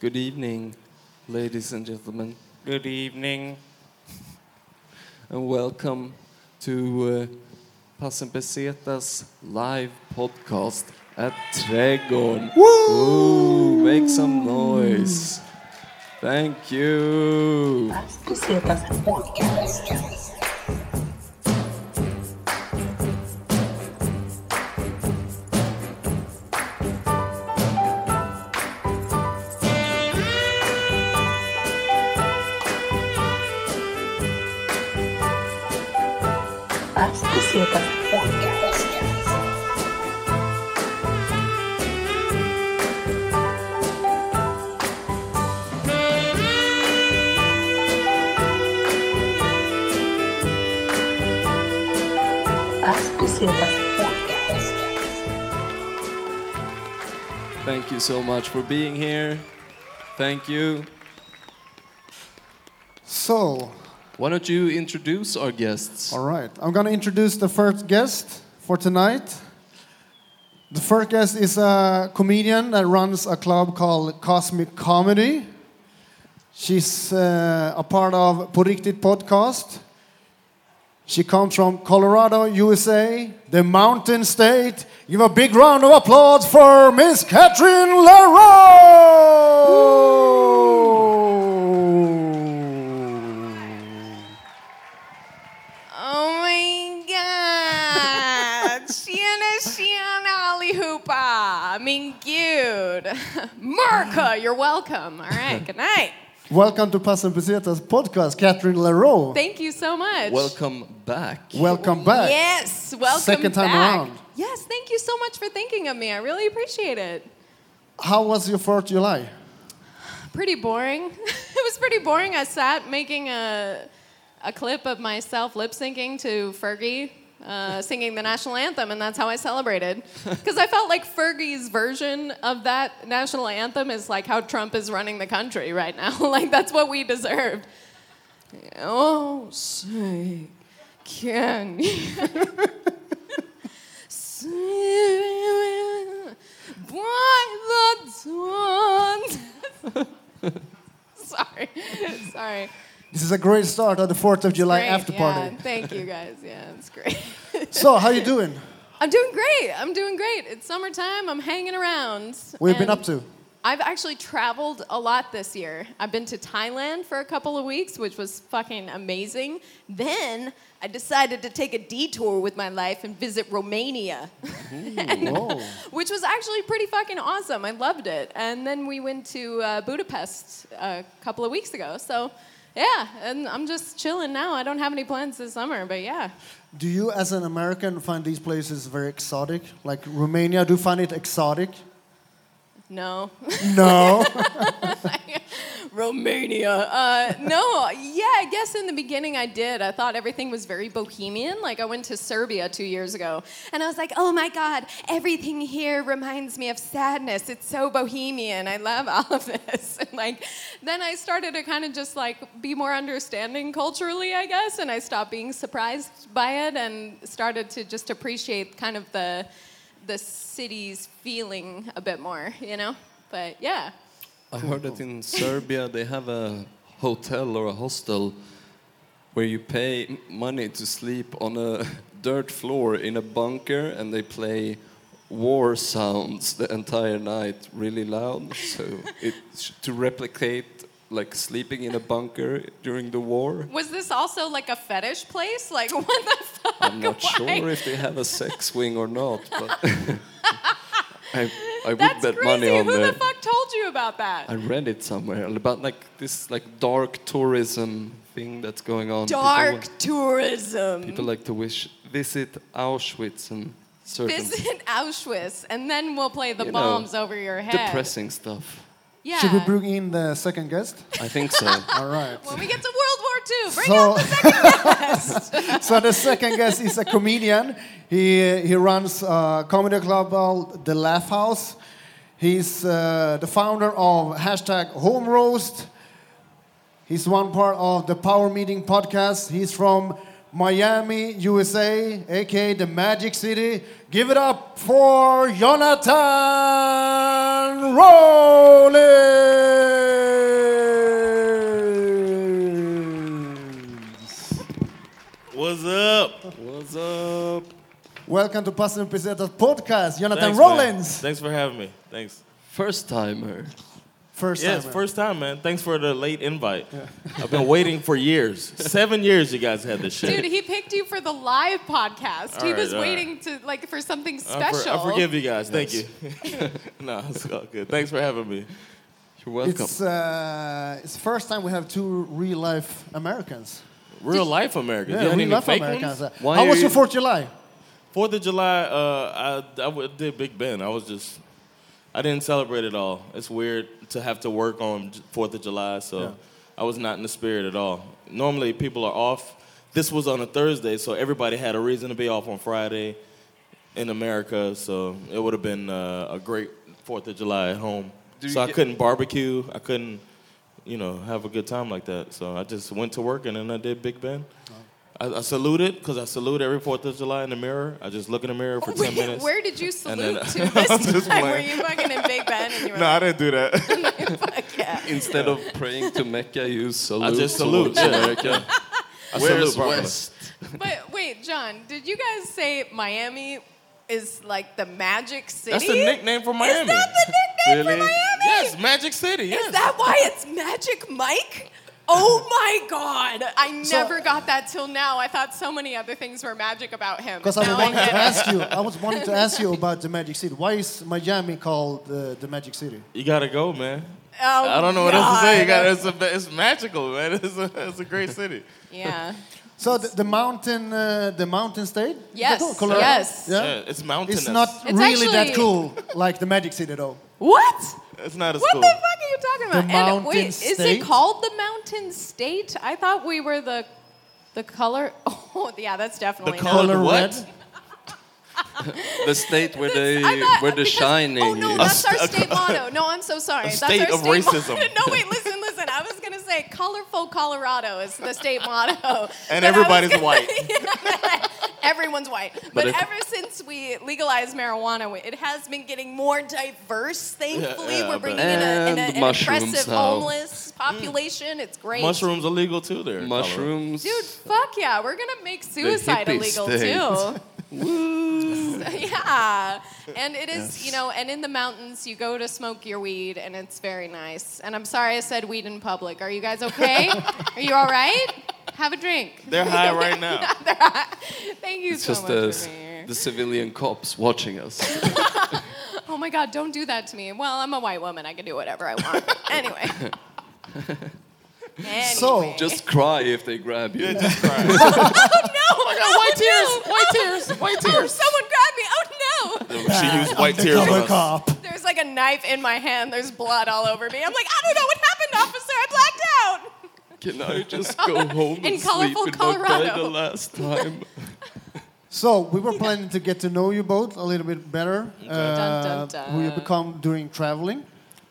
Good evening, ladies and gentlemen, Good evening. and welcome to uh, Passen Pesetas live podcast at Trädgården. Woo! Make some noise. Thank you. So much for being here. Thank you. So, Why don't you introduce our guests? all right, I'm gonna introduce the first guest for tonight. The first guest is a comedian that runs a club called Cosmic Comedy. She's uh, a part of På Riktigt podcast. She comes from Colorado, USA, the mountain state. Give a big round of applause for Miss Catherine LaRoe. Oh my god! Tjena, tjena allihopa! Min gud! Marka, you're welcome. All right, good night. Welcome to Passen Pesetas podcast, Catherine LaRoe. Thank you so much. Welcome back. Welcome back. Yes, welcome Second time back. around. Yes, thank you so much for thinking of me. I really appreciate it. How was your 4th of July? Pretty boring. it was pretty boring. I sat making a, a clip of myself lip syncing to Fergie. Uh, singing the national anthem, and that's how I celebrated. Because I felt like Fergie's version of that national anthem is like how Trump is running the country right now. like, that's what we deserved. Oh, say, can you see by the dawn? sorry, sorry. This is a great start on the 4th of July Great, after yeah, party. Thank you guys. Yeah, it's great. So, how you doing? I'm doing great. I'm doing great. It's summertime. I'm hanging around. What have you been up to? I've actually traveled a lot this year. I've been to Thailand for a couple of weeks, which was fucking amazing. Then I decided to take a detour with my life and visit Romania, Whoa. which was actually pretty fucking awesome. I loved it. And then we went to uh, Budapest a couple of weeks ago. So, yeah, and I'm just chilling now. I don't have any plans this summer, but yeah. Do you, as an American, find these places very exotic? Like Romania, do you find it exotic? No. No. Romania. Uh, no, yeah, I guess in the beginning I did. I thought everything was very bohemian. Like I went to Serbia two years ago, and I was like, oh my God, everything here reminds me of sadness. It's so bohemian. I love all of this. And like, then I started to kind of just like be more understanding culturally, I guess, and I stopped being surprised by it and started to just appreciate kind of the the city's feeling a bit more, you know. But yeah. I heard that in Serbia they have a hotel or a hostel where you pay money to sleep on a dirt floor in a bunker and they play war sounds the entire night really loud so it to replicate like sleeping in a bunker during the war Was this also like a fetish place? Like, what the fuck? i'm not Why? sure if they have a sex wing or not but I, I would That's bet crazy. money on Who the the fuck told you about that? I read it somewhere about like this like dark tourism thing that's going on. Dark want- tourism. People, like to wish visit Auschwitz and certain Visit Auschwitz, and then we'll play the You know, bombs over your head. depressing stuff. Yeah. Should we bring in the second guest? I think so. All right. when we get to World War II, bring So- out the second guest. So the second guest is a comedian. He he runs a comedy club called The Laugh House. He's uh, the founder of hashtag Home Roast. He's one part of the Power Meeting podcast. He's from Miami, USA, aka the Magic City. Give it up for Jonathan Rollins. What's up? What's up? Welcome to Pastor Pesetas podcast, Jonathan Thanks, Rollins. Man. Thanks for having me. Thanks. First timer. First Yeah, it's time. first time, man. Thanks for the late invite. I've been waiting for years. Seven years you guys had this shit. Dude, he picked you for the live podcast. he All was right, all waiting to like for something I, special. for- I forgive you guys. Thank you. no, it's all good. Thanks for having me. You're welcome. It's uh, it's first time we have two real life Americans. Real life Americans. Yeah, you had real life fake Americans. ones? How are was your Fourth of July? Fourth of July, uh, I, I w- did Big Ben. I was just, I didn't celebrate it all. It's weird to have to work on Fourth of July, so Yeah. I was not in the spirit at all. Normally people are off. This was on a Thursday, so everybody had a reason to be off on Friday in America. So it would have been uh, a great Fourth of July at home. So I couldn't barbecue. I couldn't, you know, have a good time like that. So I just went to work and then I did Big Ben. I, I it because I salute every Fourth of July in the mirror. I just look in the mirror for oh, ten Wait, minutes. Where did you And then- salute to I'm this just time? Were you fucking in Big Ben and you were no, I didn't do that. fuck yeah. Instead of praying to Mecca, you salute. I just salute, towards yeah. America. I Where's salute properly. West? But wait, John, did you guys say Miami is like the magic city? That's the nickname for Miami. Is that the nickname Really? for Miami? Yes, Magic City. Yes. Is that why it's Magic Mike? Oh my God! I So- never got that till now. I thought so many other things were magic about him. Because I Now wanted to ask you, I was wanting to ask you about the Magic City. Why is Miami called uh, the Magic City? You gotta go, man. Oh, I don't know what else to say. You God. got it's, a, it's magical, man. It's a, it's a great city. Yeah. So the, the mountain, uh, the mountain state. Yes, called Colorado? yes. Yeah. Yeah, it's mountainous. It's not It's really that cool like the Magic City, though. What? It's not as What cool. the fuck are you talking about? The and mountain wait, is it called the Mountain State? I thought we were the the color. Oh, yeah, that's The definitely color not. Color what? Red. The state where That's- they I thought- where the shining Oh no, is. that's our state motto. No, I'm so sorry. a that's state our of state racism. Motto. No, wait, listen, listen. I was gonna say colorful Colorado is the state motto, And But I was everybody's gonna- white. Everyone's white. But, But if- ever since we legalized marijuana, it has been getting more diverse. Thankfully, yeah, I we're bringing in, a, in a, And an mushrooms impressive now. homeless mm. population. It's great. Mushrooms illegal too there. in Colorado. Mushrooms. Dude, fuck yeah. We're going to make suicide illegal state. too. yeah. And it is, you know, and in the mountains, you go to smoke your weed, and it's very nice. And I'm sorry I said weed in public. Are you guys okay? Are you all right? Have a drink. They're high right now. They're high. Thank you It's so just much the, for being here. the civilian cops watching us. Oh my God, don't do that to me. Well, I'm a white woman. I can do whatever I want. anyway. anyway. So, Just cry if they grab you. Oh, no! Oh, white tears, no. white tears, white Oh, tears. someone grab me. Oh no! She used white tears on Cover us. cop. There's like a knife in my hand. There's blood all over me. I'm like, I don't know what happened, officer. I blacked out. Can I just go home In and sleep colorful in my bed Colorado. the last time? So we were planning to get to know you both a little bit better. Uh, Dun, dun, dun. We become during traveling.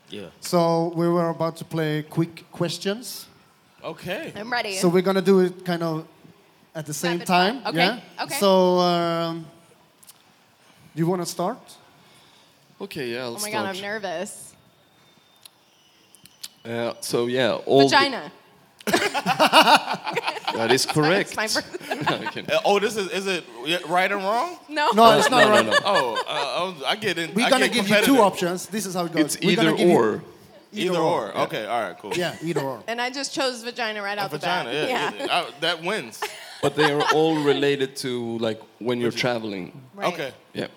Yeah. So we were about to play quick questions. Okay. I'm ready. So we're gonna do it kind of at the same Rapid fire. time. Okay, Yeah. okay. So um, do you want to start? Okay, yeah, I'll oh my start. god, I'm nervous. Uh, so yeah, all Vagina. that is correct. That's my first. Okay. Uh, oh, this is is it right and wrong? No. No, it's not no, right. no, no. Oh, uh, I, was- I get in. We're I gonna get give you two options. This is how it goes. It's We're gonna either give you- or. Either or. Okay. All right. Cool. Yeah, either or. And I just chose vagina right out Vagina. the bat. Yeah. yeah. I- that wins. But they are all related to like when you're traveling. Right. Okay. Yeah.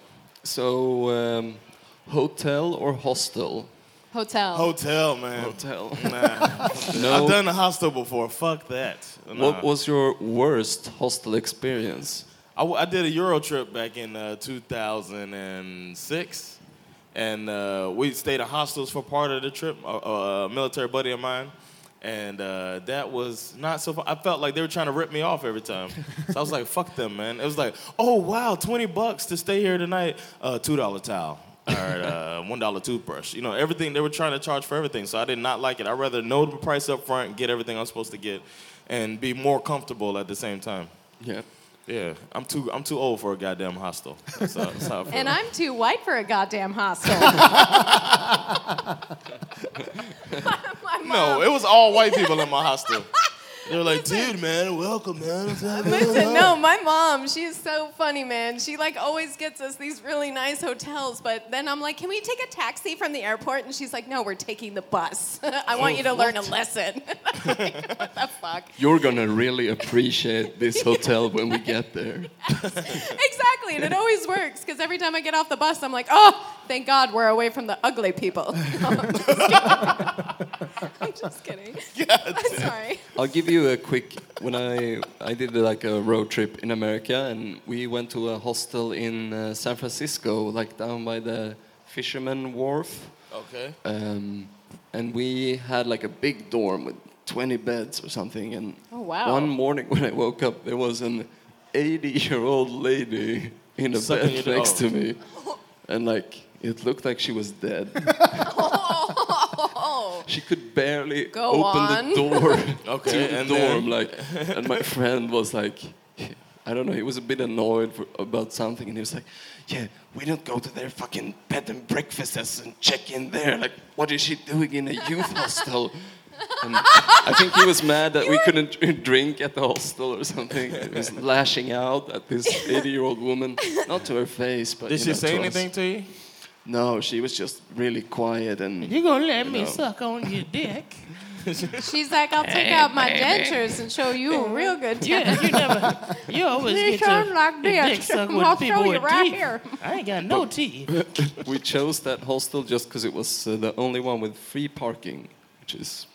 So um, hotel or hostel? Hotel. Hotel, man. Hotel. Nah. no. I've done a hostel before. Fuck that. Nah. What was your worst hostel experience? I, w- I did a Euro trip back in uh, 2006, and uh, we stayed at hostels for part of the trip. A, a military buddy of mine, and uh, that was not so. Fun. I felt like they were trying to rip me off every time. So I was like, "Fuck them, man!" It was like, "Oh wow, 20 bucks to stay here tonight. Uh, Two dollar towel." or uh, one dollar toothbrush. You know, everything they were trying to charge for everything. So I did not like it. I'd rather know the price up front, get everything I'm supposed to get, and be more comfortable at the same time. Yeah. Yeah, I'm too I'm too old for a goddamn hostel. That's how, that's how. And I'm too white for a goddamn hostel. My mom- no, it was all white people in my hostel. They were like, dude, man, welcome, man. Listen, no, my mom, she's so funny, man. She like always gets us these really nice hotels, but then I'm like, can we take a taxi from the airport? And she's like, no, we're taking the bus. I want oh, you to learn a lesson. Like, what the fuck? You're gonna really appreciate this hotel when we get there. Exactly, and it always works because every time I get off the bus, I'm like, oh, thank God we're away from the ugly people. I'm just kidding. I'm sorry. I'll give you a quick. When I I did like a road trip in America, and we went to a hostel in uh, San Francisco, like down by the Fisherman Wharf, Okay. um, and we had like a big dorm with 20 beds or something. And Oh, wow. one morning when I woke up, there was an 80-year-old lady in a Sucking bed your next to me, and like it looked like she was dead. Oh, She could barely Go open on. the door Okay, to the and dorm, then- like, and my friend was like, I don't know, he was a bit annoyed for, about something, and he was like, "Yeah, we don't go to their fucking bed and breakfasts and check in there. Like, what is she doing in a youth hostel?" And I think he was mad that we couldn't drink at the hostel or something. He was lashing out at this 80-year-old woman, not to her face, but Did you she know, say to us. anything to you? No, she was just really quiet and. You gonna let me know. suck on your dick? she's like, I'll take out my dentures and show you a real good time. Yeah, you never. You always You get sound your, like your dick sucked with I'll people show you with right teeth. here. I ain't got no teeth. we chose that hostel just because it was uh, the only one with free parking, which is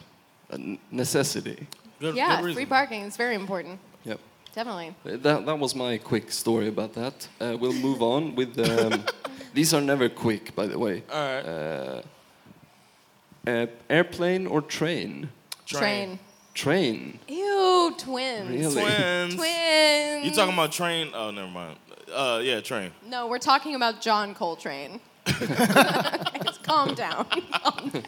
a n- necessity. Good, Yeah, good free parking is very important. Yep. Definitely. Uh, That, that was my quick story about that. Uh, we'll move on with. Um, these are never quick, by the way. All right. Uh, uh, airplane or train? Train. Train. Ew, twins. Really? Twins. Twins. You talking about train? Oh, never mind. Uh, yeah, train. No, we're talking about John Coltrane. Guys, Calm down.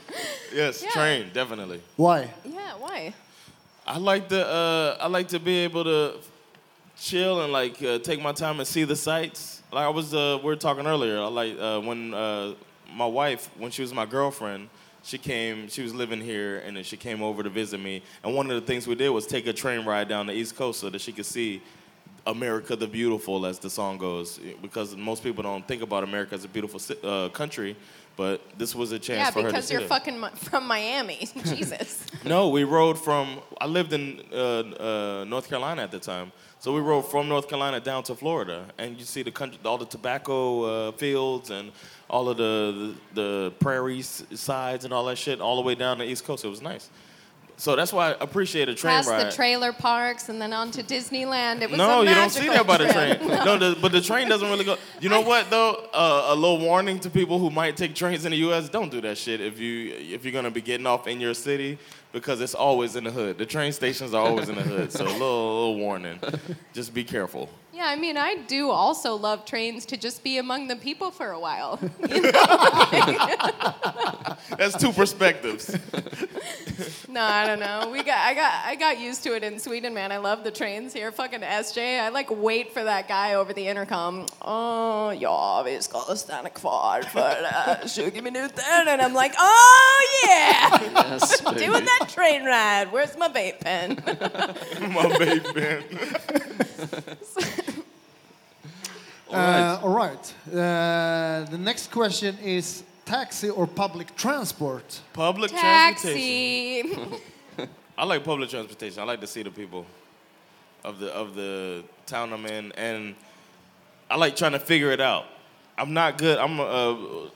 Yes, Yeah. train, definitely. Why? yeah, why? I like to uh, I like to be able to chill and like uh, take my time and see the sights. Like I was uh, we were talking earlier. I like uh, when uh, my wife when she was my girlfriend. She came. She was living here, and then she came over to visit me. And one of the things we did was take a train ride down the East Coast so that she could see America the Beautiful, as the song goes. Because most people don't think about America as a beautiful ci- uh, country, but this was a chance Yeah, for her to because you're fucking mi- from Miami. Jesus. No, we rode from. I lived in uh, uh, North Carolina at the time, so we rode from North Carolina down to Florida, and you see the country, all the tobacco uh, fields and all of the, the the prairie sides and all that shit, all the way down the East Coast. It was nice. So that's why I appreciate a train Past ride. the trailer parks and then on to Disneyland. It was no, you don't see that by the train. No, the, but the train doesn't really go. You know what though? Uh, a little warning to people who might take trains in the U.S. Don't do that shit if you if you're gonna be getting off in your city because it's always in the hood. The train stations are always in the hood. So a little, little warning. Just be careful. Yeah, I mean, I do also love trains to just be among the people for a while. That's two perspectives. no, I don't know. We got, I got, I got used to it in Sweden, man. I love the trains here. Fucking SJ. I like wait for that guy over the intercom. Oh, ja, vi ska stanna kvar för uh, 20 minuter, and I'm like, oh yeah, Yes, doing that train ride. Where's my vape pen? My baby. Uh, all right. Uh, the next question is taxi or public transport? Public transportation. I like public transportation. I like to see the people of the of the town I'm in, and I like trying to figure it out. I'm not good. I'm a, uh,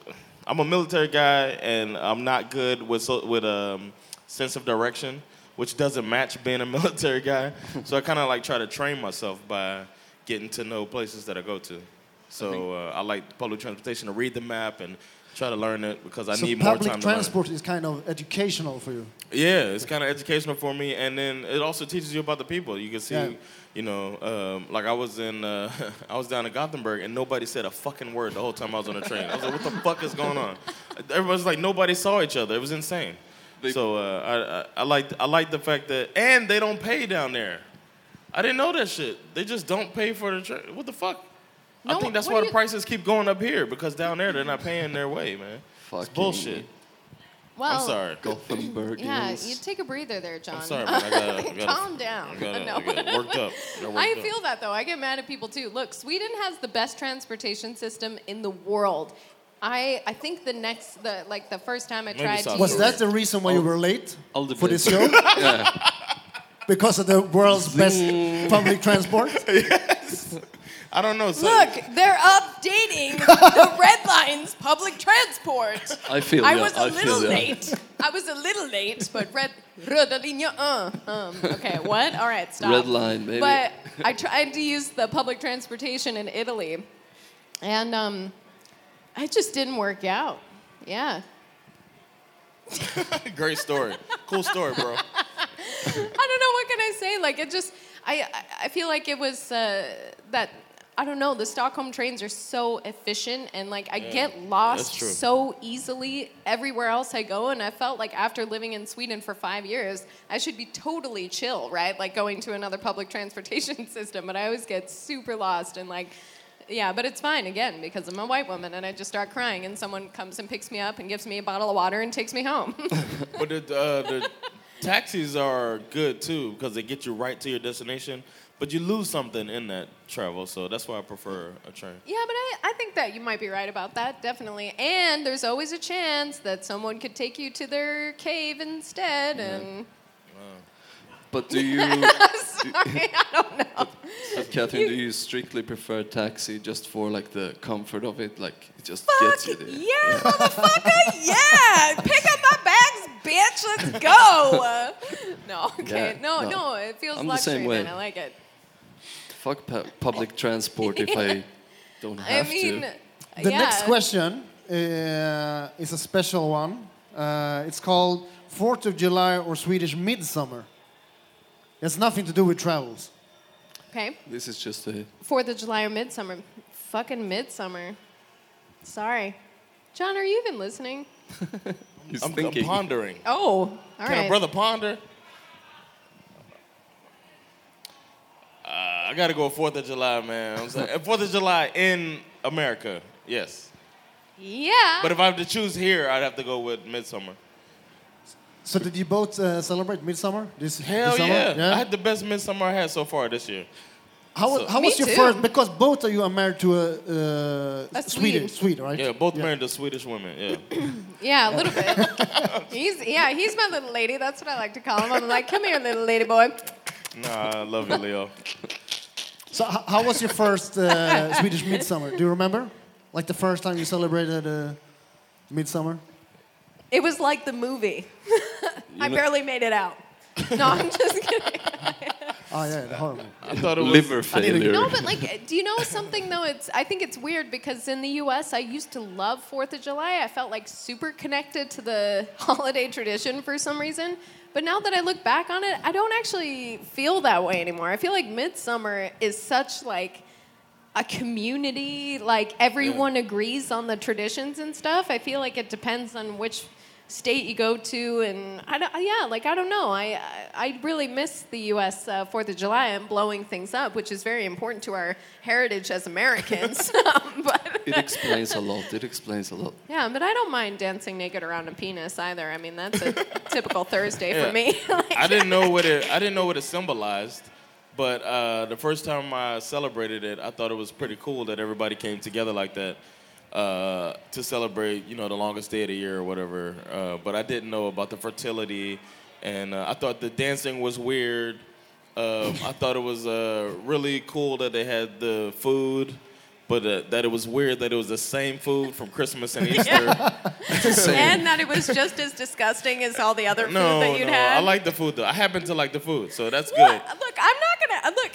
I'm a military guy, and I'm not good with so, with um, sense of direction, which doesn't match being a military guy. so I kind of like try to train myself by getting to know places that I go to. So uh, I like public transportation to read the map and try to learn it because I so need more public time to learn transport is kind of educational for you. Yeah, it's kind of educational for me, and then it also teaches you about the people. You can see, Yeah. you know, um, like I was in, uh, I was down in Gothenburg, and nobody said a fucking word the whole time I was on the train. I was like, what the fuck is going on? Everybody's like, nobody saw each other. It was insane. so uh, I, I, I like, I like the fact that, and they don't pay down there. I didn't know that shit. They just don't pay for the train. What the fuck? I think that's why do the you- prices keep going up here because down there they're not paying their way, man. It's bullshit. Well, I'm sorry. Gothenburg Yeah, you take a breather there, John. I'm sorry, man. I got, I got Calm down. I got, no. I got worked up. I got I worked up. feel that though. I get mad at people too. Look, Sweden has the best transportation system in the world. I I think the next the like the first time I Maybe tried to Was use that the reason why you were late oh, I'll for this debate. show? yeah. Because of the world's best public transport? yes. I don't know. So, Look, they're updating the red lines public transport. I feel I ya, was a I little ya. late. I was a little late, but red röda linje uh. Um, okay, what? All right, stop. Red line, baby. But I tried to use the public transportation in Italy, and um, it just didn't work out. Yeah. great story. Cool story, bro. I don't know what can I say. Like it just, I I- feel like it was uh, that. I don't know. The Stockholm trains are so efficient, and like I get lost so easily everywhere else I go. And I felt like after living in Sweden for five years, I should be totally chill, right? Like going to another public transportation system. But I always get super lost and like. Yeah, but it's fine again because I'm a white woman and I just start crying and someone comes and picks me up and gives me a bottle of water and takes me home. But the, uh, the taxis are good too because they get you right to your destination. But you lose something in that travel, so that's why I prefer a train. Yeah, but I, I think that you might be right about that, definitely. And there's always a chance that someone could take you to their cave instead. And But do you, sorry, I don't know. Catherine, do you strictly prefer taxi just for like the comfort of it? Like it just Fuck gets you there. yeah, motherfucker, yeah! Pick up my bags, bitch. Let's go. no, okay, Yeah, no, no. no. It feels I'm the luxury, same way. man. I like it. Fuck pu- public transport if I don't have I have mean, to. The yeah. next question uh, is a special one. Uh, it's called 4th of July or Swedish Midsummer. It's nothing to do with travels. Okay, This is just a Fourth of July or midsummer. Fucking midsummer. Sorry, John. Are you even listening? he's I'm, I'm thinking. pondering. Oh, all right. Can a brother ponder? Uh, I gotta go Fourth of July, man. I'm saying Fourth of July in America, yes. Yeah. But if I have to choose here, I'd have to go with Midsummer. So did you both uh, celebrate Midsummer this, Hell this summer? yeah. I had the best Midsummer I had so far this year. How, was- So- how Me was your too. first? Because both of you are married to a, uh, A Swede, Swede. Swede, right? Yeah, both married to Swedish women. Yeah. Yeah, a little bit. he's yeah, he's my little lady. That's what I like to call him. I'm like, come here, little lady boy. Nah, I love you, Leo. So h- how was your first uh, Swedish Midsummer? Do you remember? Like the first time you celebrated uh, Midsummer? It was like the movie. I know- barely made it out. No, I'm just kidding. Oh yeah, the horror movie. I thought it was Liver need failure. No, but like, do you know something though? It's I think it's weird because in the U.S. I used to love Fourth of July. I felt like super connected to the holiday tradition for some reason. But now that I look back on it, I don't actually feel that way anymore. I feel like Midsummer is such like a community. Like everyone agrees on the traditions and stuff. I feel like it depends on which state you go to, and I don't, yeah, like I don't know. I I I really miss the U.S. Uh, Fourth of July and blowing things up, which is very important to our heritage as Americans. but It explains a lot. It explains a lot. yeah, but I don't mind dancing naked around a penis either. I mean, that's a typical Thursday Yeah. for me. Like- I didn't know what it I didn't know what it symbolized, but uh, the first time I celebrated it, I thought it was pretty cool that everybody came together like that uh, to celebrate, you know, the longest day of the year or whatever. Uh, but I didn't know about the fertility, and uh, I thought the dancing was weird. Um, I thought it was uh, really cool that they had the food. But uh, that it was weird that it was the same food from Christmas and Easter. and that it was just as disgusting as all the other food No, that you'd no, had. I like the food though. I happen to like the food, so that's What? good. Look, I'm not gonna look.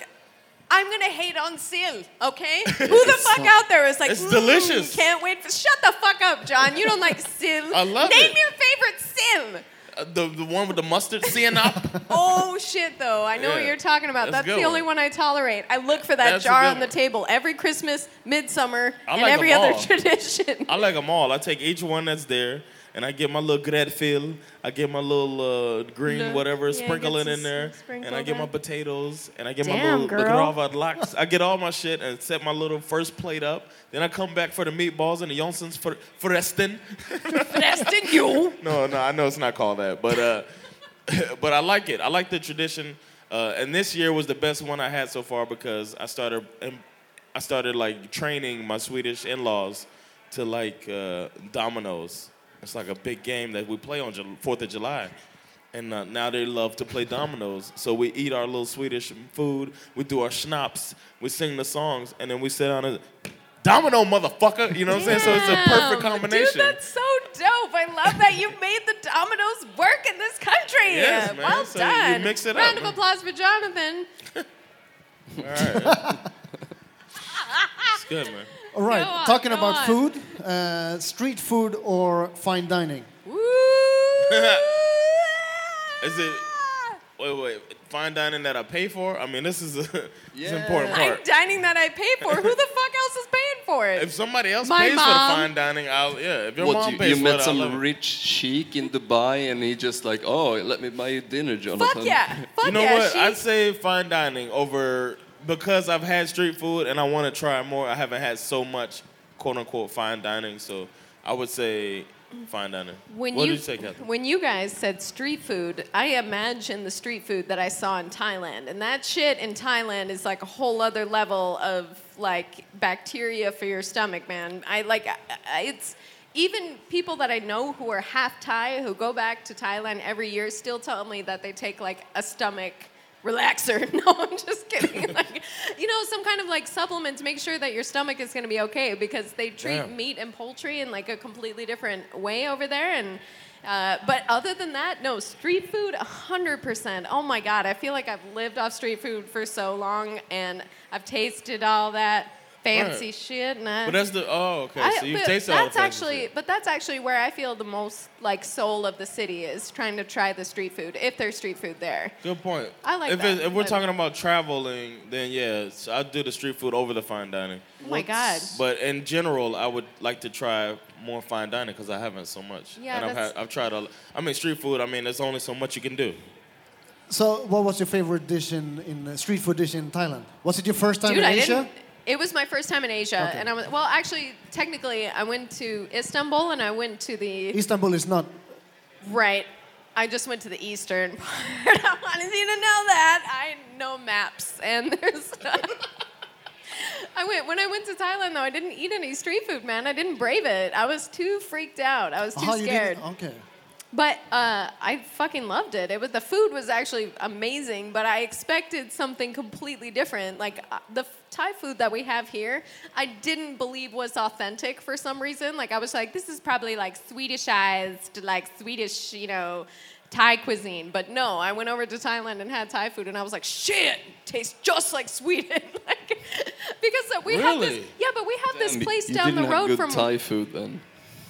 I'm gonna hate on Sill, okay? Who the fuck out there is like, It's "Mm, delicious." Can't wait for. Shut the fuck up, John. You don't like Sill. I love Name it. your favorite Sill. Uh, the the one with the mustard seeing up. Oh shit, though. I know what you're talking about. that's That's, the only one. one I tolerate. I look for that That's jar on the table every Christmas, midsummer, I and like every other tradition. I like them all. I take each one that's there, and I get my little gräddfil, I get my little uh, green whatever, yeah, sprinkle it in there, and I get my potatoes, and I get my little girl. gravad. I get all my shit and set my little first plate up. Then I come back for the meatballs and the Johnson's for Forresten. Preston, you. No, no, I know it's not called that, but uh, but I like it. I like the tradition, uh, and this year was the best one I had so far because I started um, I started like training my Swedish in-laws to like uh, dominoes. It's like a big game that we play on Fourth of July. And uh, now they love to play dominoes. So we eat our little Swedish food, we do our schnapps, we sing the songs, and then we sit down and domino, motherfucker. You know what I'm saying? So it's a perfect combination. Dude, that's so dope. I love that you made the dominoes work in this country. Yes, man. Well So you done. mix it up, Round of man. applause for Jonathan. All right. it's good, man. All right, on, talking about on. food, uh, street food or fine dining? Is it? Wait, wait. Fine dining that I pay for? I mean, this is a, it's an important Fine dining that I pay for. Who the fuck else is paying for it? If somebody else My pays for the fine dining, I'll yeah. If your What, mom you, pays you for met it, I'll some love it. rich sheik in Dubai and he just like, oh, let me buy you dinner, Jonathan. Fuck yeah. Fuck You know yeah, what? she- I'd say fine dining over because I've had street food and I want to try more. I haven't had so much quote unquote fine dining, so I would say fine dining. When what you, you say, when you guys said street food, I imagine the street food that I saw in Thailand, and that shit in Thailand is like a whole other level of like bacteria for your stomach, man. I like it's even people that I know who are half Thai who go back to Thailand every year still tell me that they take like a stomach relaxer. No, I'm just kidding. like, you know, some kind of like supplement to make sure that your stomach is going to be okay because they treat Damn. meat and poultry in like a completely different way over there. And uh, but other than that, no street food, hundred percent. Oh my god, I feel like I've lived off street food for so long, and I've tasted all that fancy Right. shit. And I, But that's the oh okay. I- so you've but tasted all the that's fancy actually, shit. but that's actually where I feel the most like soul of the city is trying to try the street food if there's street food there. Good point. I like if that, It, if we're but- talking about traveling, then yeah, I'd do the street food over the fine dining. Oh my god. But in general, I would like to try more fine dining because I haven't so much. Yeah, and I've that's- had, I've tried. A, I mean, street food. I mean, there's only so much you can do. So, what was your favorite dish in, in uh, street food dish in Thailand? Was it your first time Dude, in I Asia? It was my first time in Asia, Okay. and I was well. Actually, technically, I went to Istanbul and I went to the Istanbul is not. right. I just went to the eastern part. I wanted you to know that I know maps, and there's. I went when I went to Thailand though. I didn't eat any street food, man. I didn't brave it. I was too freaked out. I was too Oh, scared. Okay. But uh, I fucking loved it. It was the food was actually amazing, but I expected something completely different. Like uh, the Thai food that we have here, I didn't believe was authentic for some reason. Like I was like, this is probably like Swedishized, like Swedish, you know, Thai cuisine. But no, I went over to Thailand and had Thai food, and I was like, shit, tastes just like Sweden. like, because uh, we have this, yeah, but we have this place you down the road good from. Thai food then.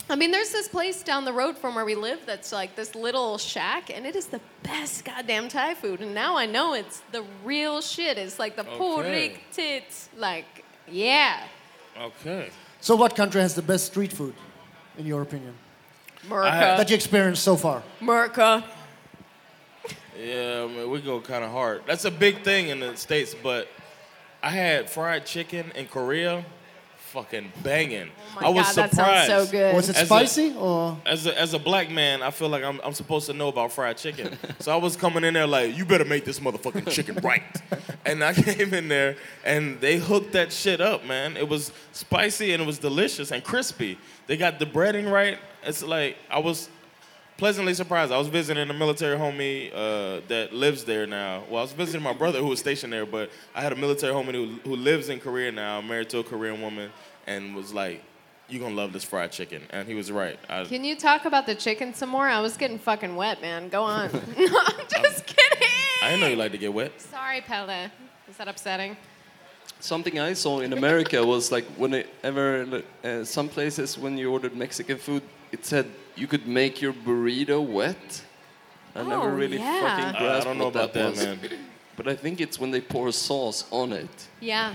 I mean, there's this place down the road from where we live that's like this little shack, and it is the best goddamn Thai food. And now I know it's the real shit. It's like the Okay. tits. Like, yeah. Okay. So, what country has the best street food, in your opinion, America. that you experienced so far? America. Yeah, I mean, we go kind of hard. That's a big thing in the states, but I had fried chicken in Korea, fucking banging. Oh I was God, surprised. sounds so good. Was it As a- spicy or? As a, as a black man, I feel like I'm, I'm supposed to know about fried chicken. so I was coming in there like, you better make this motherfucking chicken right. and I came in there and they hooked that shit up, man. It was spicy and it was delicious and crispy. They got the breading right. It's like I was pleasantly surprised. I was visiting a military homie uh, that lives there now. Well, I was visiting my brother who was stationed there, but I had a military homie who, who lives in Korea now, married to a Korean woman, and was like, you're gonna love this fried chicken," and he was right. I, Can you talk about the chicken some more? I was getting fucking wet, man. Go on. no, I'm just kidding. I didn't know you like to get wet. Sorry, Pele. Is that upsetting? Something I saw in America was like whenever uh, some places when you ordered Mexican food, it said you could make your burrito wet. I never Oh, really yeah. fucking Uh, I grasped don't know what about that, was. man. But I think it's when they pour sauce on it. Yeah.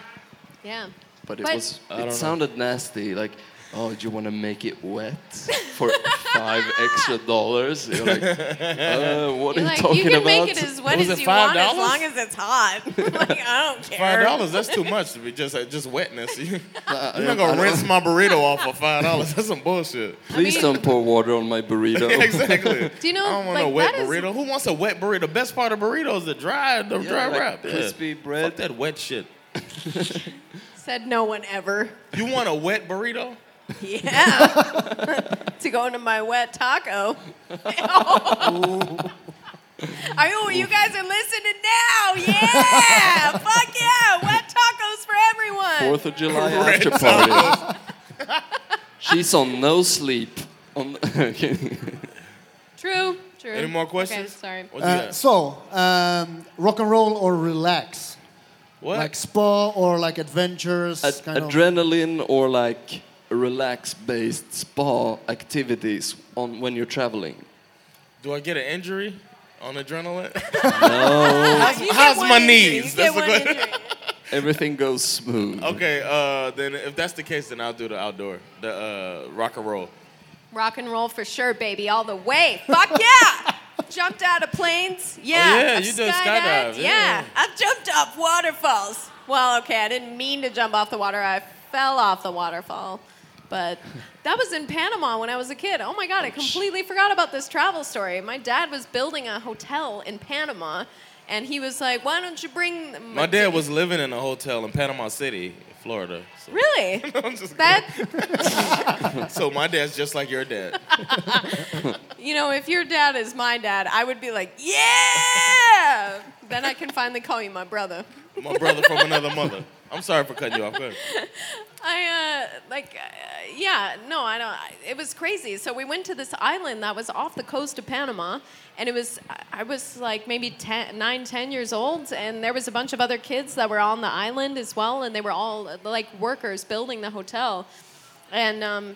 Yeah. But it But- was I don't know. it sounded nasty. Like Oh, do you want to make it wet for five extra dollars? You're like, uh, what are You're you like, talking you can about? make it as wet Was as it you want, as $5? long as it's hot. like I don't care. Five dollars, that's too much to be just uh, just wetness. You, Uh, you're not gonna rinse my burrito off for five dollars. That's some bullshit. Please mean- don't pour water on my burrito. exactly. Do you know, I don't want like, no wet that is- burrito. Who wants a wet burrito? The best part of burrito is the dry, the Yeah, dry like wrap. Yeah. crispy bread. Fuck that wet shit. Said no one ever. You want a wet burrito? Yeah. to go into my wet taco. Are you, you guys are listening now? Yeah! Fuck yeah! Wet tacos for everyone. Fourth of July after party. She's on no sleep. On True, true. Any more Okay, questions? sorry. What Uh, got? so, um, rock and roll or relax? What? Like spa or like adventures? Ad- kind of. adrenaline or like relax-based spa activities on when you're traveling. Do I get an injury on adrenaline? No, how's You get how's one my knees? That's get the one question. injury. everything goes smooth. Okay, uh, then if that's the case, then I'll do the outdoor, the uh, rock and roll. Rock and roll for sure, baby, all the way. Fuck yeah! Jumped out of planes. Yeah. Oh, yeah, I've you did skydived, skydive, Yeah. yeah. I've jumped off waterfalls. Well, okay, I didn't mean to jump off the water. I fell off the waterfall. But that was in Panama when I was a kid. Oh my God, I completely forgot about this travel story. My dad was building a hotel in Panama, and he was like, Why don't you bring. My dad was living in a hotel in Panama City, Florida. So, Really? That so my dad's just like your dad. You know, if your dad is my dad, I would be like, yeah! Then I can finally call you my brother. My brother from another mother. I'm sorry for cutting you off. I, uh, like, uh, yeah, no, I don't. I, it was crazy. So we went to this island that was off the coast of Panama, and it was, I- was like maybe 10, 9, 10 years old, and there was a bunch of other kids that were on the island as well, and they were all like workers building the hotel. And um,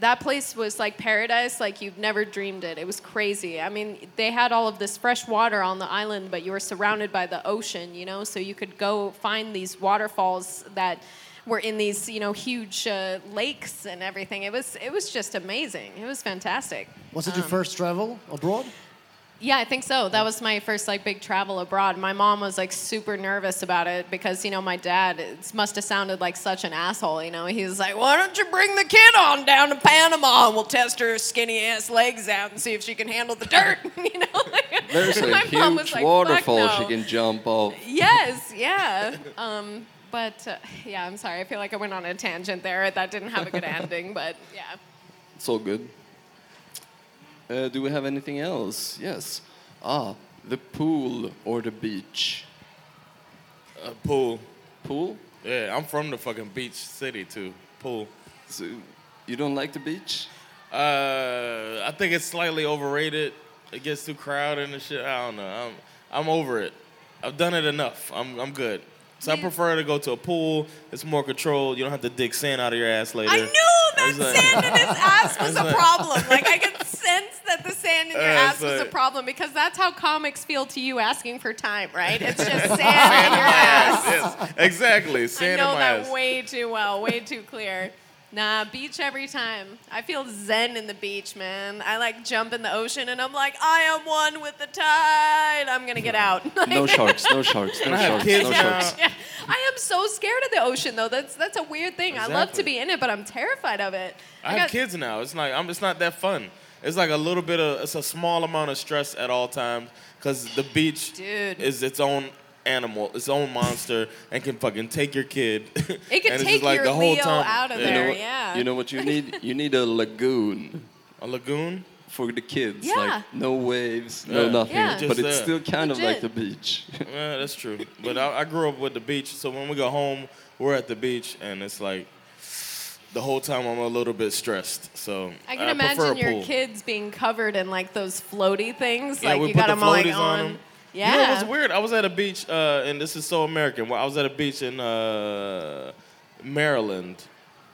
that place was like paradise, like you've never dreamed it. It was crazy. I mean, they had all of this fresh water on the island, but you were surrounded by the ocean, you know, so you could go find these waterfalls that were in these, you know, huge uh, lakes and everything. It was, it was just amazing. It was fantastic. Was Um, it your first travel abroad? Yeah, I think so. That was my first like big travel abroad. My mom was like super nervous about it because you know my dad it must have sounded like such an asshole. You know, he was like, "Why don't you bring the kid on down to Panama and we'll test her skinny ass legs out and see if she can handle the dirt." you know, like, There's a my mom was huge like, waterfall "Fuck she can jump off. Yes, yeah. Um, but uh, yeah, I'm sorry. I feel like I went on a tangent there. That didn't have a good ending, but yeah. It's all good. Uh, do we have anything else? Yes. Ah, the pool or the beach. Uh, pool. Pool? Yeah, I'm from the fucking beach city too. Pool. So you don't like the beach? Uh, I think it's slightly overrated. It gets too crowded and shit. I don't know. I'm I'm over it. I've done it enough. I'm I'm good. So I prefer to go to a pool. It's more controlled. You don't have to dig sand out of your ass later. I knew that like- sand in his ass was a problem. Like I could sense that the sand in your Uh, ass was a problem because that's how comics feel to you asking for time, right? It's just sand, Sand in your ass. ass. Yes, exactly. I Sand know in my that ass. way too well, way too clear. Nah, beach every time. I feel zen in the beach, man. I like jump in the ocean and I'm like, I am one with the tide. I'm gonna get out. No sharks, no sharks, no sharks, kids no sharks. Yeah, I am so scared of the ocean though. That's that's a weird thing. I love to be in it, but I'm terrified of it. I have got- kids now. It's like I'm. It's not that fun. It's like a little bit of. It's a small amount of stress at all times because the beach Dude. is its own animal, its own monster, and can fucking take your kid. It could And it's take just like your the whole Leo time- out of You know, there, what, yeah. you know what you need? You need a lagoon a lagoon. for the kids. Yeah. Like no waves, no Yeah. nothing. Yeah. But Just it's there. still kind of like the beach. Yeah, that's true. But I, I grew up with the beach, so when we go home, we're at the beach, and it's like the whole time I'm a little bit stressed. So I can prefer imagine a your pool. kids being covered in like those floaty things. Yeah, like we you put got the them like floaties on on. Yeah. You know what's weird? I was at a beach, uh, and this is so American. Well, I was at a beach in uh, Maryland,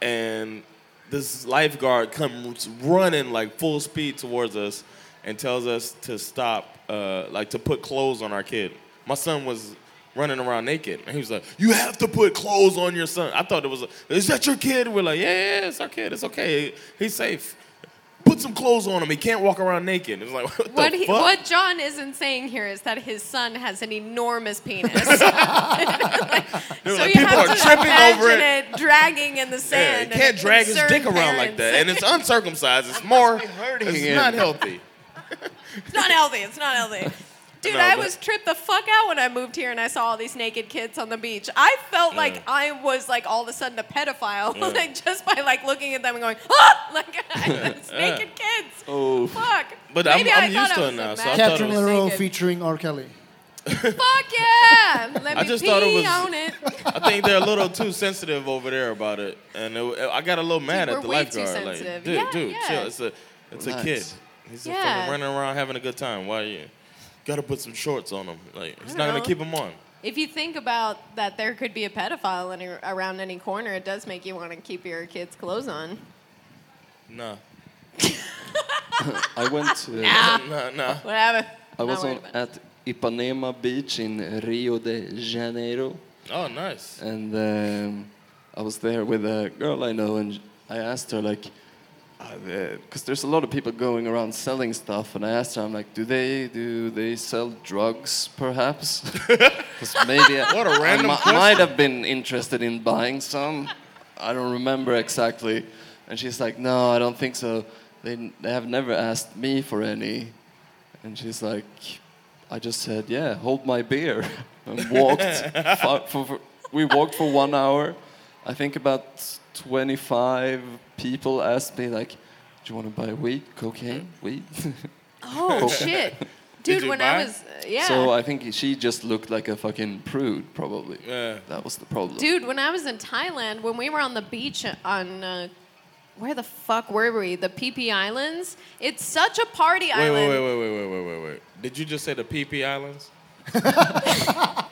and this lifeguard comes running like full speed towards us and tells us to stop, uh, like to put clothes on our kid. My son was running around naked. And he was like, "You have to put clothes on your son." I thought it was, a, "Is that your kid?" We're like, "Yeah, yeah, it's our kid. It's okay. He's safe." Put some clothes on him. He can't walk around naked. It's like, what, What, the he, fuck? what John isn't saying here is that his son has an enormous penis. Like, so like, you people have are to tripping imagine over it. dragging in the sand. Yeah, sand. he can't and drag his concerned dick around like that, and it's uncircumcised. It's more hurting It's not healthy. It's not healthy. It's not healthy. Dude, No, I was tripped the fuck out when I moved here and I saw all these naked kids on the beach. I felt like I was like all of a sudden a pedophile, Yeah. like just by like looking at them and going, ah, like it's naked kids. Oh. Fuck. But I'm- I'm I used to it now, so I imagining thought it Catherine was- Leroux featuring R. Kelly. Fuck yeah! Let I me just pee thought it was- on it. I think they're a little too sensitive over there about it, and it, I got a little mad Dude, at the we're way too lifeguard. Like, sensitive. dude, Yeah, dude, yeah. chill. It's a, it's a kid. He's Yeah. fucking running around having a good time. Why are you? Got to put some shorts on him. Like, it's don't not gonna keep them on. If you think about that, there could be a pedophile any, around any corner. It does make you want to keep your kids' clothes on. Nah, I went to. nah, nah. Whatever. I was on, at Ipanema Beach in Rio de Janeiro, Oh, nice. and um, I was there with a girl I know, and I asked her like, because uh, there's a lot of people going around selling stuff, and I asked her, I'm like, do they do they sell drugs, perhaps? Because maybe I, What a random I question. might have been interested in buying some. I don't remember exactly. And she's like, no, I don't think so. They, they have never asked me for any. And she's like, I just said, yeah, hold my beer. And walked. for, for, for, we walked for one hour. I think about 25 people asked me, like, do you want to buy weed, cocaine, weed? Oh shit, dude! you when buy? I was uh, yeah, So I think she just looked like a fucking prude, probably. Yeah. That was the problem. dude, when I was in Thailand, when we were on the beach on uh, where the fuck were we? The PP Islands. It's such a party Wait, island. wait, wait, wait, wait, wait, wait, wait, wait. Did you just say the PP Islands?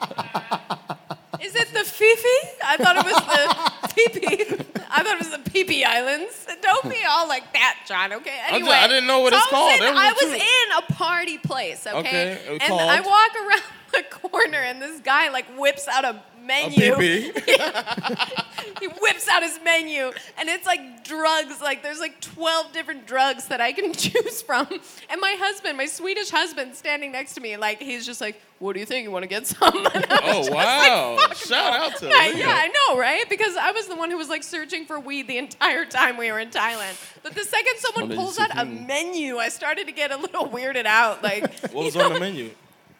Is it the Fifi? I thought it was the PP. I thought it was the PP Islands. Don't be all like that, John. Okay. I Anyway, I didn't know what it's was called. I was in a party place. Okay. Okay, And called? I walk around the corner, and this guy like whips out A menu. He whips out his menu and it's like drugs like there's like 12 different drugs that i can choose from and my husband my swedish husband standing next to me like he's just like what do you think you want to get some Oh wow! like, Shout no." out to yeah, Leah. yeah, I know, right? Because I was the one who was like searching for weed the entire time we were in Thailand. But the second someone pulls out a menu, I started to get a little weirded out. Like, What was on know, the menu?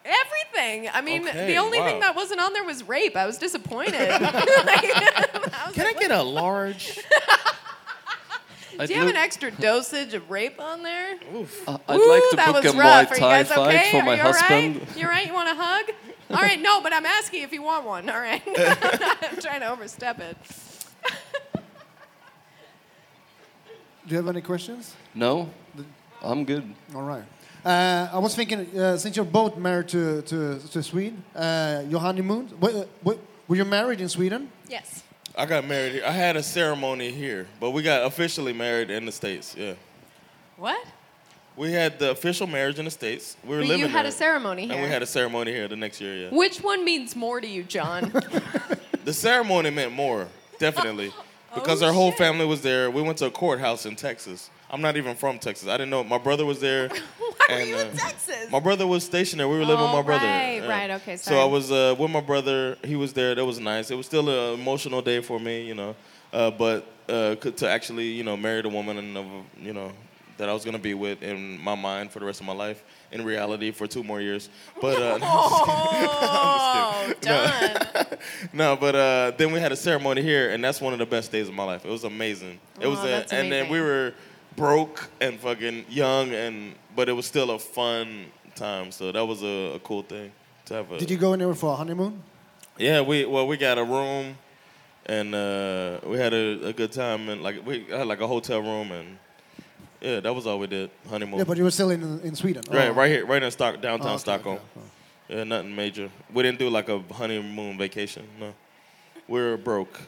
Everything. I mean, Okay, the only thing that wasn't on there was rape. I was disappointed. Like, I was Can I like, get a large? I'd, Do you have look- an extra dosage of rape on there? Oof. I- I'd Ooh, like to that book was a rough. Muay Are you Thai guys fight okay? for Are my you all husband. Right? You all right? You want a hug? All right, no, but I'm asking if you want one. All right. I'm trying to overstep it. Do you have any questions? No, I'm good. All right. Uh, I was thinking, uh, since you're both married to, to, to Sweden, uh, your honeymoon, wh- wh- were you married in Sweden? Yes. I got married. here. I had a ceremony here, but we got officially married in the states. Yeah, What? we had the official marriage in the states. We were But living you had there, a ceremony here. and we had a ceremony here the next year. Yeah, Which one means more to you, John? the ceremony meant more, definitely, because Oh, our whole shit. family was there. We went to a courthouse in Texas. I'm not even from Texas. I didn't know. My brother was there. Why were you in uh, Texas? My brother was stationed there. We were living with Oh, my brother. right, right, okay, So I was uh, with my brother. He was there. That was nice. It was still an emotional day for me, you know. Uh, but uh, to actually, you know, marry the woman and you know that I was gonna be with in my mind for the rest of my life. In reality, for two more years. But uh, oh, done. no, but uh, then we had a ceremony here, and that's one of the best days of my life. It was amazing. It was, Oh, a, that's and then we were broke and fucking young, and but it was still a fun time. So that was a, a cool thing to have. A, Did you go anywhere for a honeymoon? Yeah, we well we got a room, and uh, we had a, a good time, and like we had like a hotel room, and yeah, that was all we did honeymoon. Yeah, but you were still in, in Sweden. right, Oh. right here, right in Stock, downtown Oh, okay, Stockholm. okay. Yeah, nothing major. We didn't do like a honeymoon vacation. No, we were broke.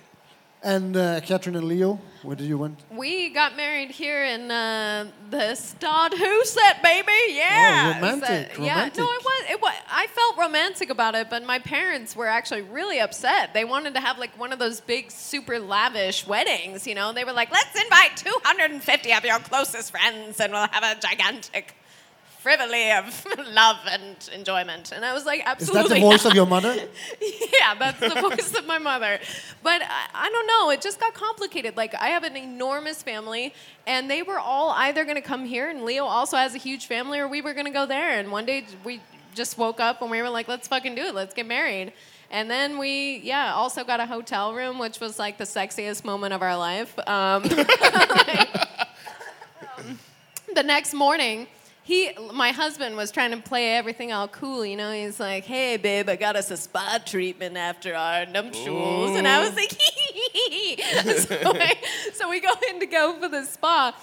And uh, Catherine and Leo, where did you went? We got married here in uh, the Stadshuset, baby. Yeah. Oh, romantic, So- yeah. romantic. No, it was. It was. I felt romantic about it, but my parents were actually really upset. They wanted to have like one of those big, super lavish weddings. You know, they were like, "Let's invite 250 of your closest friends, and we'll have a gigantic." Frivolity of love and enjoyment. And I was like, absolutely. Is that the voice not. of your mother? yeah, that's the voice of my mother. But I, I don't know, it just got complicated. Like, I have an enormous family, and they were all either going to come here, and Leo also has a huge family, or we were going to go there. And one day we just woke up and we were like, let's fucking do it, let's get married. And then we, yeah, also got a hotel room, which was like the sexiest moment of our life. Um, the next morning, he, my husband, was trying to play everything all cool. You know, he's like, "Hey, babe, I got us a spa treatment after our nuptials," and I was like, so, I- so we go in to go for the spa.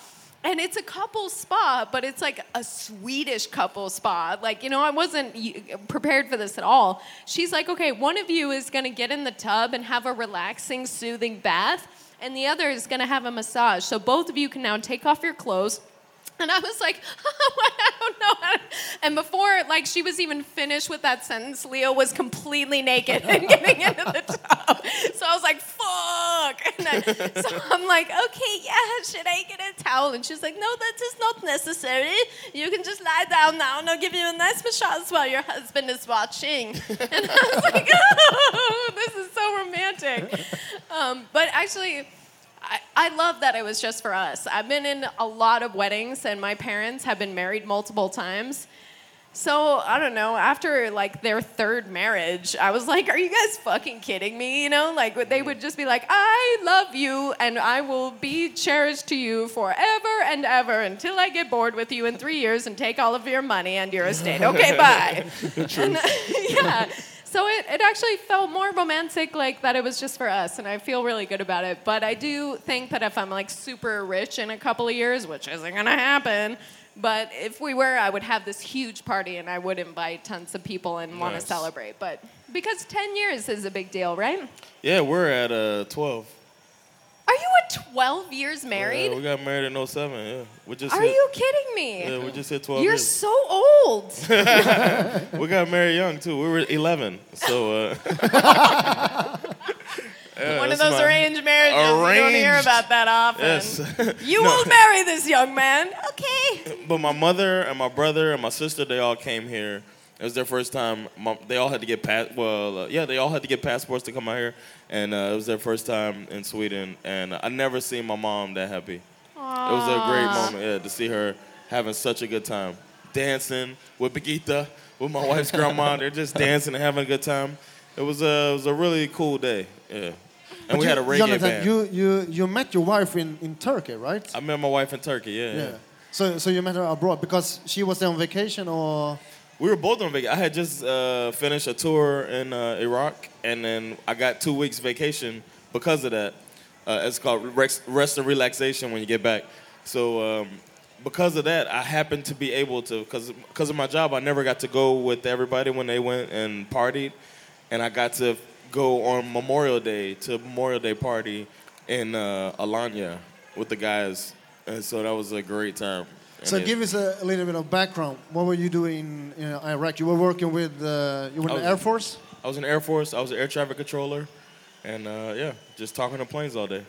And it's a couple spa, but it's like a Swedish couple spa. Like, you know, I wasn't prepared for this at all. She's like, okay, one of you is gonna get in the tub and have a relaxing, soothing bath, and the other is gonna have a massage. So both of you can now take off your clothes. And I was like, oh, I don't know. And before, like, she was even finished with that sentence, Leo was completely naked and getting into the tub. So I was like, fuck. And I, so I'm like, okay, yeah, should I get a towel? And she's like, no, that is not necessary. You can just lie down now and I'll give you a nice massage while your husband is watching. And I was like, oh, this is so romantic. Um, but actually, I, I love that it was just for us. I've been in a lot of weddings, and my parents have been married multiple times. So I don't know. After like their third marriage, I was like, "Are you guys fucking kidding me?" You know, like they mm-hmm. would just be like, "I love you, and I will be cherished to you forever and ever until I get bored with you in three years and take all of your money and your estate." Okay, bye. And, yeah. So it, it actually felt more romantic, like that it was just for us, and I feel really good about it. But I do think that if I'm like super rich in a couple of years, which isn't gonna happen, but if we were, I would have this huge party and I would invite tons of people and want to Nice. celebrate. But because 10 years is a big deal, right? Yeah, we're at uh, 12. Are you a 12 years married? Yeah, we got married in 07. Yeah, we just Are hit, you kidding me? Yeah, we just hit 12 You're years. so old. We got married young too. We were 11. So uh, yeah, One of those arranged marriages. You don't hear about that often. Yes. You No. will marry this young man. Okay. But my mother and my brother and my sister, they all came here. It was their first time. They all had to get pass. Well, uh, yeah, they all had to get passports to come out here, and uh, it was their first time in Sweden. And I never seen my mom that happy. It was a great moment, yeah, to see her having such a good time, dancing with Birgitta, with my wife's grandma. They're just dancing and having a good time. It was a it was a really cool day, yeah. And we you, had a reggae Jonathan, band. you, you, you met your wife in, in Turkey, right? I met my wife in Turkey, yeah. yeah. yeah. So, so you met her abroad because she was there on vacation, or We were both on vacation. I had just uh, finished a tour in uh, Iraq, and then I got two weeks vacation because of that. Uh, it's called rest and relaxation when you get back. So um, because of that, I happened to be able to, because because of my job, I never got to go with everybody when they went and partied, and I got to go on Memorial Day to Memorial Day party in uh, Alanya with the guys, and so that was a great time. So it- give us a, a little bit of background. What were you doing in Iraq? You were working with uh, you were in I the Air Force. I was in the Air Force. I was an air traffic controller, and uh, yeah, just talking to planes all day.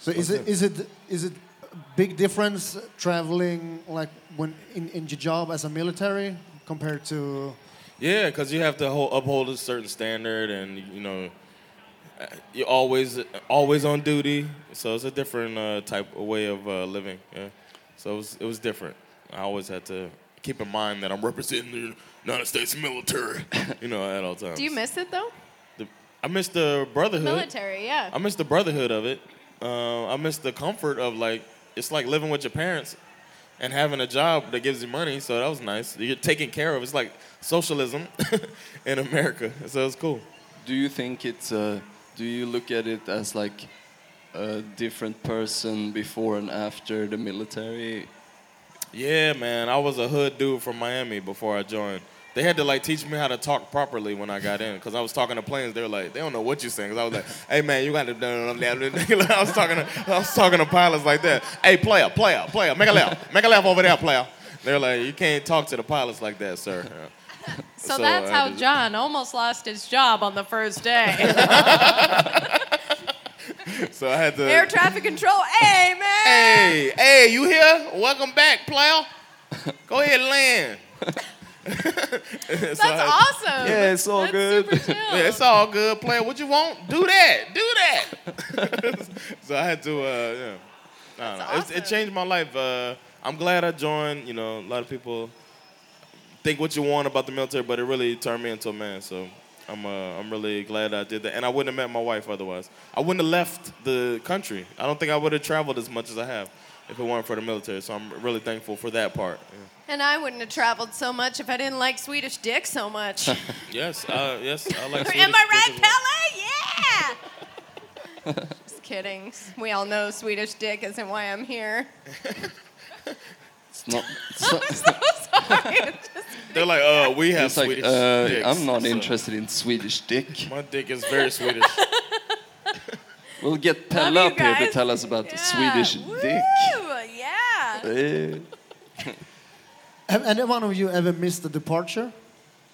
So is it is it is it a big difference traveling like when in, in your job as a military compared to Yeah, because you have to hold, uphold a certain standard, and you know, you're always always on duty. So it's a different uh, type of way of uh, living. Yeah, so it was it was different. I always had to keep in mind that I'm representing the United States military. you know, at all times. Do you miss it though? The, I miss the brotherhood. Military, yeah. I miss the brotherhood of it. Uh, I miss the comfort of like it's like living with your parents and having a job that gives you money. So that was nice. You're taken care of. It's like socialism in America. So it's cool. Do you think it's uh, do you look at it as like a different person before and after the military? Yeah, man. I was a hood dude from Miami before I joined. They had to like teach me how to talk properly when I got in because I was talking to planes. They were like, they don't know what you're saying. Cause I was like, hey man, you got to. I was talking to, I was talking to pilots like that. Hey player, player, player, make a left, make a left over there, player. They're like, you can't talk to the pilots like that, sir. So, So that's how John almost lost his job on the first day. So I had to. Air traffic control. Hey, man. Hey, hey, you here? Welcome back, player. Go ahead land. That's awesome. Yeah, it's all That's good. super chill. Yeah, it's all good, player. What you want? Do that. Do that. so I had to, uh, yeah. I don't know. That's It's- It changed my life. Uh, I'm glad I joined. You know, a lot of people think what you want about the military, but it really turned me into a man. So I'm, uh, I'm really glad I did that. And I wouldn't have met my wife otherwise. I wouldn't have left the country. I don't think I would have traveled as much as I have if it weren't for the military. So I'm really thankful for that part. And I wouldn't have traveled so much if I didn't like Swedish dick so much. Yes, uh, yes, I like. I Swedish right, dick as well. Pelle? Yeah. Just kidding. We all know Swedish dick isn't why I'm here. It's not. It's, not, Sorry. They're like, uh, we have it's like Swedish uh, dicks. I'm not So- interested in Swedish dick. My dick is very Swedish. We'll get Love Pelle you up here to guys. tell us about the Swedish Woo, dick. Yeah. Eh. Have any one of you ever missed a departure?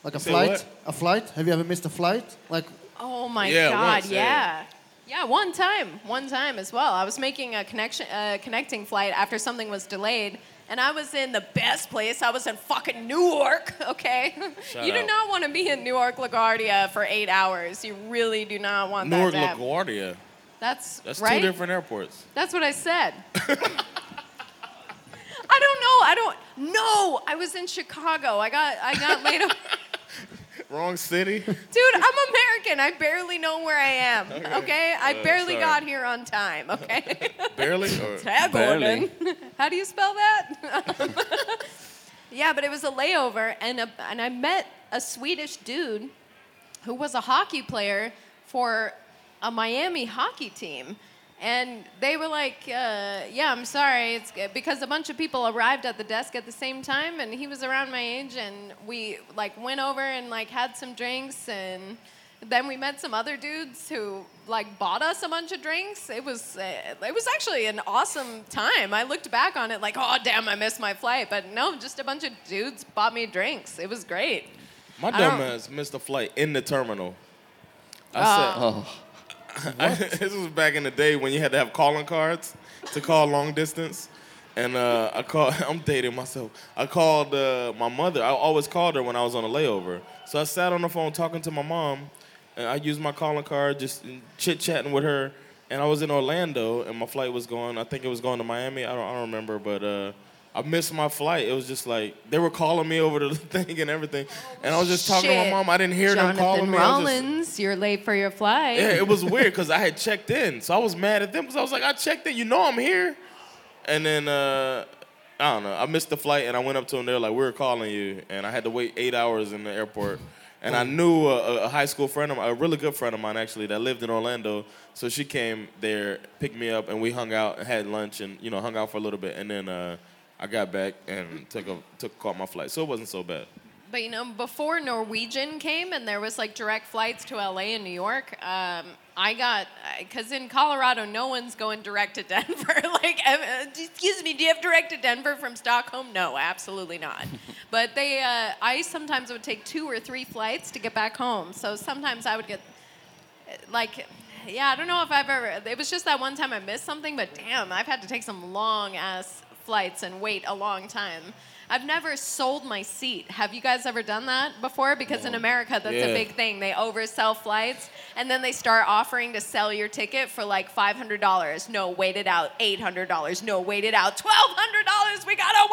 Like a Say flight? what? A flight? Have you ever missed a flight? Like, Oh my Yeah, God! once, yeah. yeah. yeah. one time, one time as well. I was making a connection, uh, connecting flight after something was delayed, and I was in the best place. I was in fucking Newark. Okay, Shout you do out. not want to be in Newark LaGuardia for eight hours. You really do not want Newark that. happen. LaGuardia. That's That's right. two different airports. That's what I said. I don't know. I don't. No, I was in Chicago. I got I got laid off. Wrong city. Dude, I'm American. I barely know where I am. Okay, I Uh, barely sorry. got here on time. Okay. Barely. Or, Tag Barely. How do you spell that? yeah, but it was a layover, and a, and I met a Swedish dude who was a hockey player for a Miami hockey team. And they were like, uh, "Yeah, I'm sorry, it's because a bunch of people arrived at the desk at the same time, and he was around my age, and we like went over and like had some drinks, and then we met some other dudes who like bought us a bunch of drinks. It was uh, it was actually an awesome time. I looked back on it like, oh damn, I missed my flight, but no, just a bunch of dudes bought me drinks. It was great. my I don't- dumbass missed a flight in the terminal. I said, Oh, said, this was back in the day when you had to have calling cards to call long distance. And uh, I called, I'm dating myself. I called uh, my mother. I always called her when I was on a layover. So I sat on the phone talking to my mom, and I used my calling card, just chit chatting with her. And I was in Orlando, and my flight was going. I think it was going to Miami. I don't, I don't remember, but uh, I missed my flight. It was just like they were calling me over to the thing and everything, and I was just talking to my mom. I didn't hear them calling me. I was just- Rollins, you're late for your flight. yeah, it was weird because I had checked in, so I was mad at them because I was like, I checked in, you know I'm here, and then uh, I don't know, I missed the flight and I went up to them. They're like, we were calling you, and I had to wait eight hours in the airport. And I knew a, a high school friend of mine, a really good friend of mine actually, that lived in Orlando. So she came there, picked me up, and we hung out and had lunch, and you know hung out for a little bit. And then uh, I got back and took a took caught my flight, so it wasn't so bad. But you know, before Norwegian came and there was like direct flights to LA and New York, um, I got because in Colorado no one's going direct to Denver. like, uh, excuse me, do you have direct to Denver from Stockholm? No, absolutely not. but they, uh, I sometimes would take two or three flights to get back home. So sometimes I would get like yeah i don't know if i've ever it was just that one time i missed something but damn i've had to take some long ass flights and wait a long time. I've never sold my seat. Have you guys ever done that before? Because in america that's a big thing. They oversell flights and then they start offering to sell your ticket for like $500 no wait it out $800 no wait it out $1200 we got a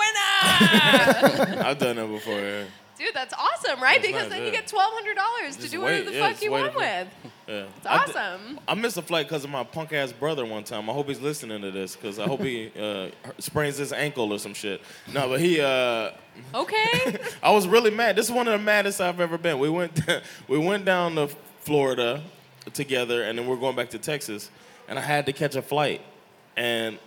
winner I've done that before. Yeah. dude that's awesome right? That's because nice, then you get $1200 to do wait, whatever the yeah, fuck you want with Yeah. it's I awesome I missed a flight because of my punk ass brother one time. I hope he's listening to this because I hope he uh, sprains his ankle or some shit. No, but he. Uh, okay I was really mad. This is one of the maddest I've ever been. We went we went down to Florida together, and then we're going back to Texas, and I had to catch a flight, and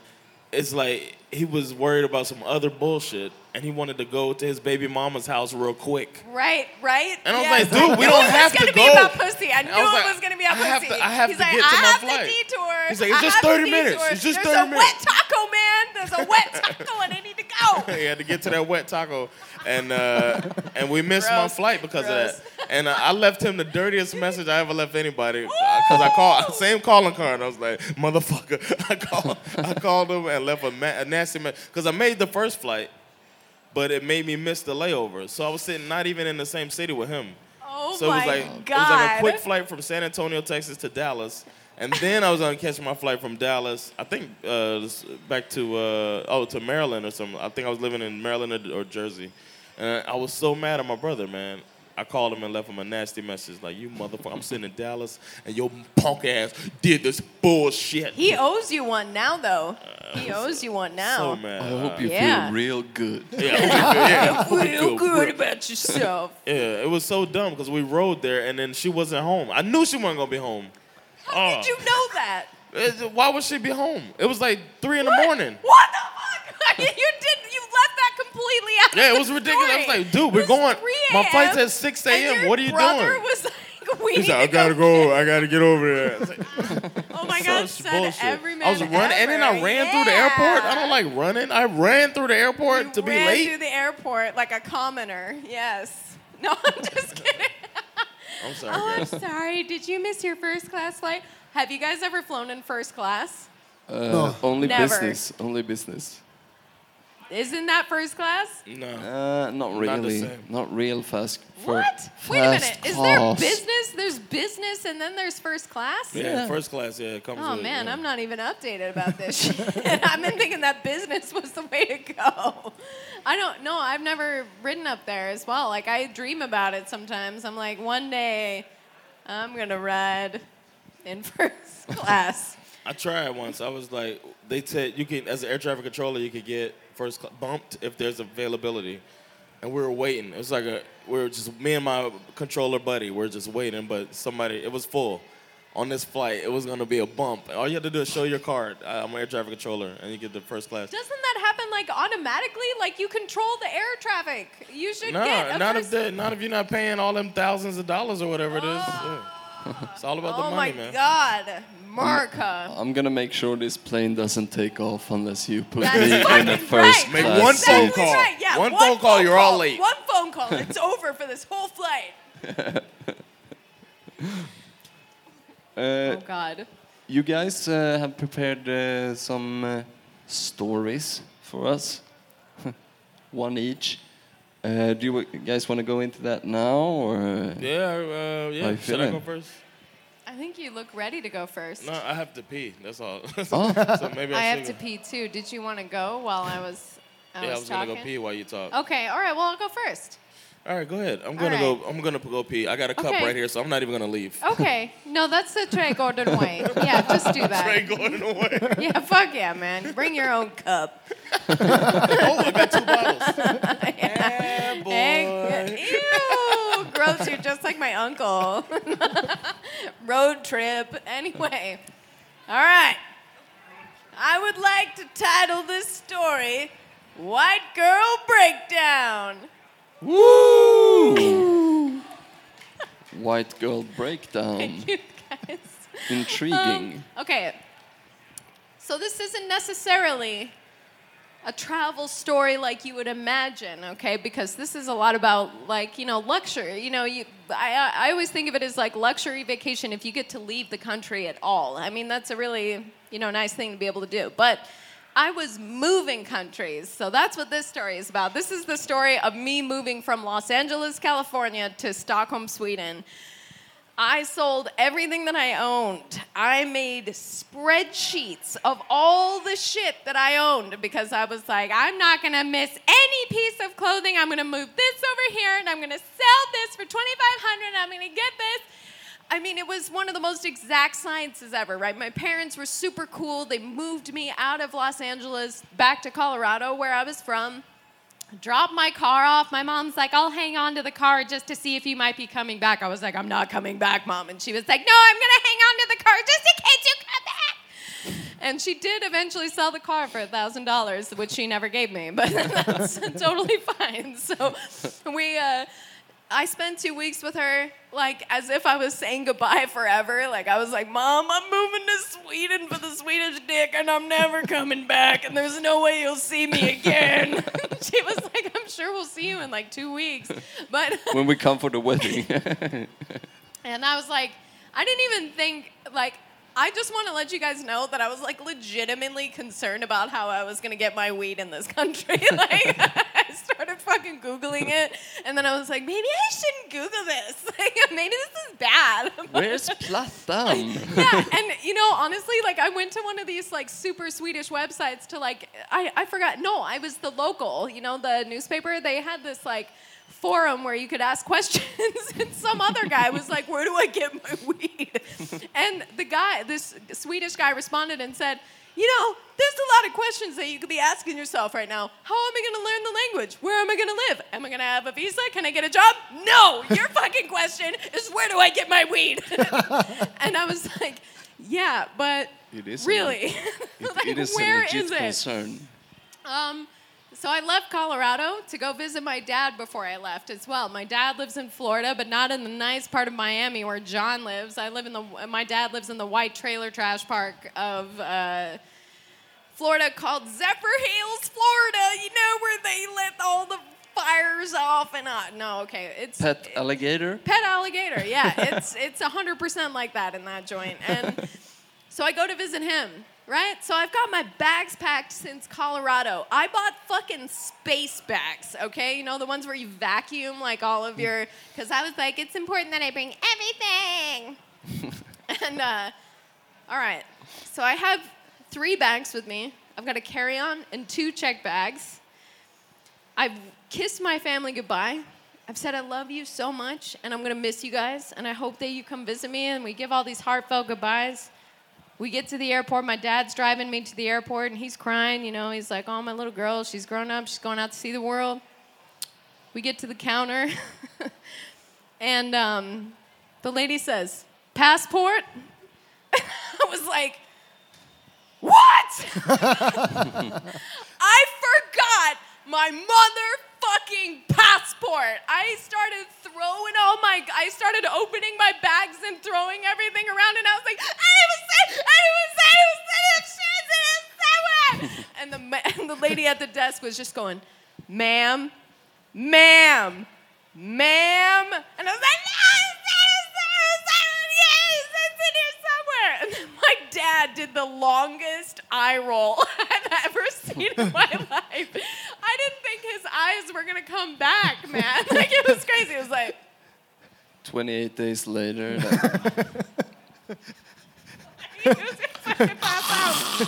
it's like he was worried about some other bullshit, and he wanted to go to his baby mama's house real quick. Right, right. And I was Yes. like, dude, we I knew don't it have was to gonna go. be about pussy. I knew I was it like, was gonna be about I have pussy. to- I have He's to like, get to I my have flight. the detour. He's like, it's I just 30 minutes. It's just There's 30 a minutes." wet taco man. There's a wet taco, and I need to go. He had to get to that wet taco, and uh, and we missed my Gross. flight because Gross. of that. And uh, I left him the dirtiest message I ever left anybody because I called same calling card. I was like, motherfucker. I called I called him and left a, ma- a nasty message because I made the first flight, but it made me miss the layover. So I was sitting not even in the same city with him. Oh So it was like it was like a quick flight from San Antonio, Texas to Dallas, and then I was gonna catch my flight from Dallas. I think uh, back to uh, oh to Maryland or something. I think I was living in Maryland or, or Jersey, and I was so mad at my brother, man. I called him and left him a nasty message like, "You motherfucker! I'm sitting in Dallas, and your punk ass did this bullshit." He owes you one now, though. He owes you one now. so mad. I hope you Yeah. feel real good. yeah, yeah, Feel good about yourself. yeah, it was so dumb because we rode there, and then she wasn't home. I knew she wasn't gonna be home. How did you know that? Uh, Why would she be home? It was like three in the morning. What the fuck? you did. You left that completely out. Yeah, of it was the ridiculous. I was like, dude, we're going. My flight's at 6 and a.m. your What are you doing? was like, we He's need like, I to gotta go. go. I gotta get over there. I was like, Oh my god, such said bullshit. every man I was running, and then I ever. ran through the airport. I don't like running. I ran through the airport You to be ran late. through the airport like a commoner. Yes. No, I'm just kidding. I'm sorry, Oh, I'm guys. sorry. Did you miss your first class flight? Have you guys ever flown in first class? Uh, No. Only Never. business. Only business. Isn't that first class? No. Uh, not the really. same. Not real first. for What? Wait a minute. fast Is there business? There's business and then there's first class? Yeah, first class. Yeah, it comes. Oh with, man, yeah. I'm not even updated about this shit. I've been thinking that business was the way to go. I don't know. I've never ridden up there as well. Like I dream about it sometimes. I'm like, one day I'm gonna ride in first class. I tried once. I was like, they said you can, as an air traffic controller, you could get first cl- bumped if there's availability. And we were waiting. It was like a, we were just, me and my controller buddy, we are just waiting, but somebody, it was full. On this flight, it was gonna be a bump. All you had to do is show your card. I'm an air traffic controller, and you get the first class. Doesn't that happen like automatically? Like you control the air traffic. You should No, get a not first. if they, not if you're not paying all them thousands of dollars or whatever it is. Oh. Yeah. It's all about oh the money, man. Oh my god, Marka. I'm gonna make sure this plane doesn't take off unless you put That's me in fucking a first right. Make class one seat. phone Exactly call. right, Yeah, One phone call, you're all late. One phone call, it's over for this whole flight. Uh, Oh God. you guys uh, have prepared uh, some uh, stories for us, one each. Uh, do you guys want to go into that now, or uh, Yeah, uh, yeah. Should I go first? I think you look ready to go first. No, I have to pee. That's all. Oh. so maybe I, I have should to pee too. Did you want to go while I was? I Yeah, I was, was talking? gonna go pee while you talk. Okay. All right. Well, I'll go first. All right, go ahead. I'm gonna right. go. I'm gonna go pee. I got a cup Okay. right here, so I'm not even gonna leave. Okay. No, that's the Trey Gordon way. Yeah, just do that. Trey going away. Yeah, fuck yeah, man. Bring your own cup. oh, I got two bottles. yeah, boy. Egg. Ew, gross. You're just like my uncle. Road trip. Anyway, all right. I would like to title this story White Girl Breakdown. Woo! White girl breakdown. Thank You guys. Intriguing. Um, okay. So this isn't necessarily a travel story like you would imagine, okay? Because this is a lot about like, you know, luxury. You know, you I I always think of it as like luxury vacation if you get to leave the country at all. I mean, that's a really, you know, nice thing to be able to do. But I was moving countries. So that's what this story is about. This is the story of me moving from Los Angeles, California to Stockholm, Sweden. I sold everything that I owned. I made spreadsheets of all the shit that I owned because I was like, I'm not gonna miss any piece of clothing. I'm gonna move this over here and I'm gonna sell this for 2500 I'm gonna get this. I mean, it was one of the most exact sciences ever, right? My parents were super cool. They moved me out of Los Angeles back to Colorado, where I was from dropped my car off. My mom's like, I'll hang on to the car just to see if you might be coming back. I was like, I'm not coming back, mom. And she was like, No, I'm gonna hang on to the car just in case you come back. And she did eventually sell the car for a thousand dollars, which she never gave me, but that's totally fine. So we uh I spent two weeks with her, like as if I was saying goodbye forever. Like I was like, Mom, I'm moving to Sweden for the Swedish dick, and I'm never coming back, and there's no way you'll see me again. she was like, I'm sure we'll see you in like two weeks, but when we come for the wedding. and I was like, I didn't even think like. I just want to let you guys know that I was like legitimately concerned about how I was gonna get my weed in this country. like, started fucking googling it, and then I was like, maybe I shouldn't Google this. Like, maybe this is bad. Where's Plattan? yeah, and you know, honestly, like I went to one of these like super Swedish websites to like I, I forgot. No, I was the local, you know, the newspaper. They had this like forum where you could ask questions, and some other guy was like, "Where do I get my weed?" And the guy, this Swedish guy, responded and said. You know, there's a lot of questions that you could be asking yourself right now. How am I gonna learn the language? Where am I gonna live? Am I gonna have a visa? Can I get a job? No! Your fucking question is where do I get my weed? and I was like, yeah, but It is a- really, It- like, it is where a legit is it? concern. Um, so I left Colorado to go visit my dad before I left as well. My dad lives in Florida, but not in the nice part of Miami where John lives. I live in the. My dad lives in the white trailer trash park of. Uh, Florida called Zephyrhills, Florida. You know where they let all the fires off and uh, no, okay, it's Pet alligator? pet alligator. Yeah, it's it's hundred percent like that in that joint. And so I go to visit him. Right? So I've got my bags packed since Colorado. I bought fucking space bags, okay? You know, the ones where you vacuum like all of your. Because I was like, it's important that I bring everything. and, uh, all right. So I have three bags with me. I've got a carry on and two check bags. I've kissed my family goodbye. I've said I love you so much and I'm gonna miss you guys and I hope that you come visit me and we give all these heartfelt goodbyes. We get to the airport, my dad's driving me to the airport and he's crying, you know, he's like, Oh, my little girl, she's grown up, she's going out to see the world. We get to the counter and um, the lady says, Passport? I was like, What? I forgot my motherfucking passport. I started throwing all my, I started opening my bags and throwing everything around, desk was just going, ma'am, ma'am, ma'am, and I was like, no, it's it's it's it's in here somewhere. And then my dad did the longest eye roll I've ever seen in my life. I didn't think his eyes were gonna come back, man. Like it was crazy. It was like, 28 days later. that- he was gonna fucking pass out.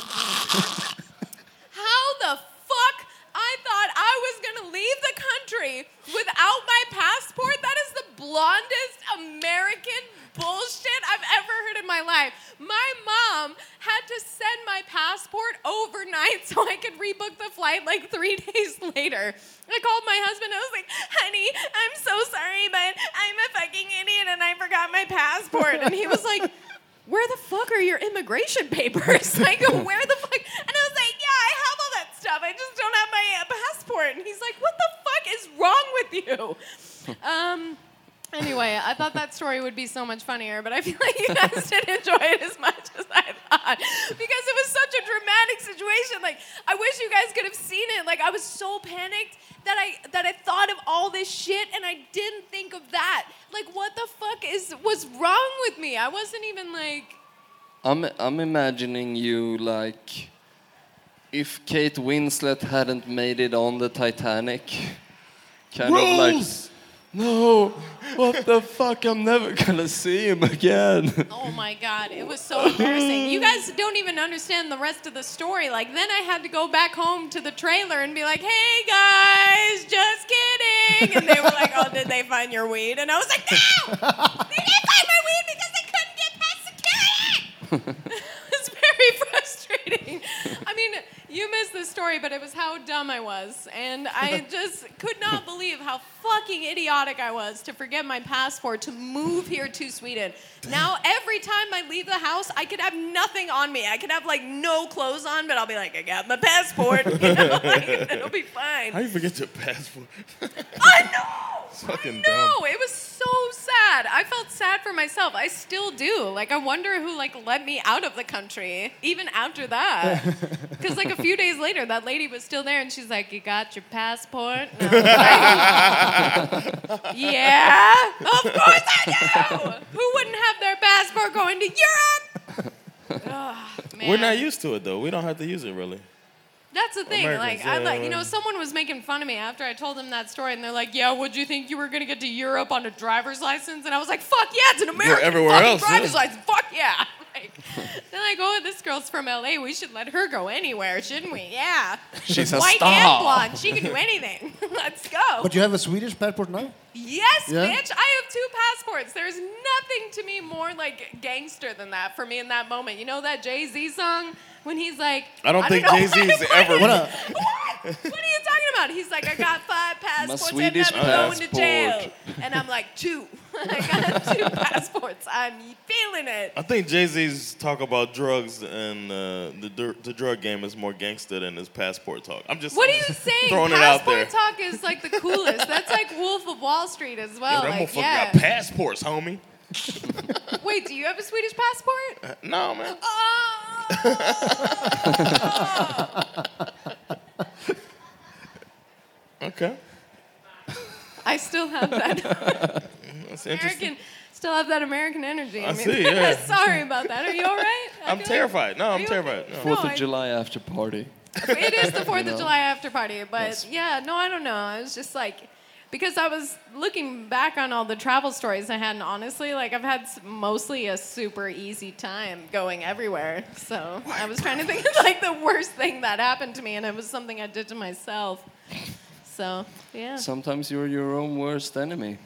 How the fuck I thought I was gonna leave the country without my passport? That is the blondest American bullshit I've ever heard in my life. My mom had to send my passport overnight so I could rebook the flight like three days later. I called my husband. I was like, honey, I'm so sorry, but I'm a fucking idiot and I forgot my passport. And he was like, where the fuck are your immigration papers? Like, where the fuck? And I was like, yeah, I have all that stuff. I just don't have my passport. And he's like, what the fuck is wrong with you? Um, anyway, I thought that story would be so much funnier, but I feel like you guys didn't enjoy it as much as I thought because it was such a dramatic situation. Like, I wish you guys could have seen it. Like, I was so panicked that I that I thought of all this shit and I didn't think of that. Like, what the fuck is was wrong with me? I wasn't even like. I'm, I'm imagining you like if Kate Winslet hadn't made it on the Titanic. Kind of like, no, what the fuck? I'm never gonna see him again. Oh my god, it was so embarrassing. You guys don't even understand the rest of the story. Like then I had to go back home to the trailer and be like, "Hey guys, just kidding." And they were like, "Oh, did they find your weed?" And I was like, "No, they didn't find my weed because they couldn't get past security." it's very frustrating. I mean, you missed the story, but it was how dumb I was, and I just could not believe how fucking idiotic I was to forget my passport to move here to Sweden. Now every time I leave the house, I could have nothing on me. I could have like no clothes on, but I'll be like, I got my passport. You know, like, it'll be fine. How you forget your passport? I know. It's fucking dumb. No, it was so sad. I felt sad for myself. I still do. Like, I wonder who like let me out of the country even after that. Because like a few days later, that lady was still there, and she's like, "You got your passport?" And I was like, yeah, of course I do. Who wouldn't have their passport going to Europe? Ugh, man. We're not used to it though. We don't have to use it really. That's the thing. Americans, Like, I yeah, like, you know, someone was making fun of me after I told them that story, and they're like, "Yeah, would you think you were gonna get to Europe on a driver's license?" And I was like, "Fuck yeah, it's an American everywhere fucking else, driver's yeah. license. Fuck yeah." Like, they're like, "Oh, this girl's from LA. We should let her go anywhere, shouldn't we?" Yeah. She's a White star. and blonde. She can do anything. Let's go. But you have a Swedish passport now? Yes, Yeah? bitch. I have two passports. There's nothing to me more like gangster than that for me in that moment. You know that Jay Z song when he's like, I don't think Jay-Z's ever- What, What what? What are you talking about? He's like, I got five passports Swedish and I'm going to jail. And I'm like, two. I got two passports. I'm feeling it. I think Jay Z's talk about drugs and uh, the dr- the drug game is more gangster than his passport talk. I'm just What are you saying? Throwing it out there. Passport talk is like the coolest. That's like Wolf of Wall Street as Yo, well. that like, motherfucker yeah. got passports, homie. Wait, do you have a Swedish passport? Uh, No, man. Oh. Okay. I still have that That's interesting. American, still have that American energy. I in me. see, yeah. Sorry about that. Are you all right? I I'm feel terrified. No, I'm you terrified. No. Fourth of I- July after party. It is the Fourth know. of July after party, but Yes. yeah, no, I don't know. I was just like, because I was looking back on all the travel stories I had, and honestly, like I've had mostly a super easy time going everywhere. So I was trying to think of like the worst thing that happened to me, and it was something I did to myself. So yeah. Sometimes you're your own worst enemy.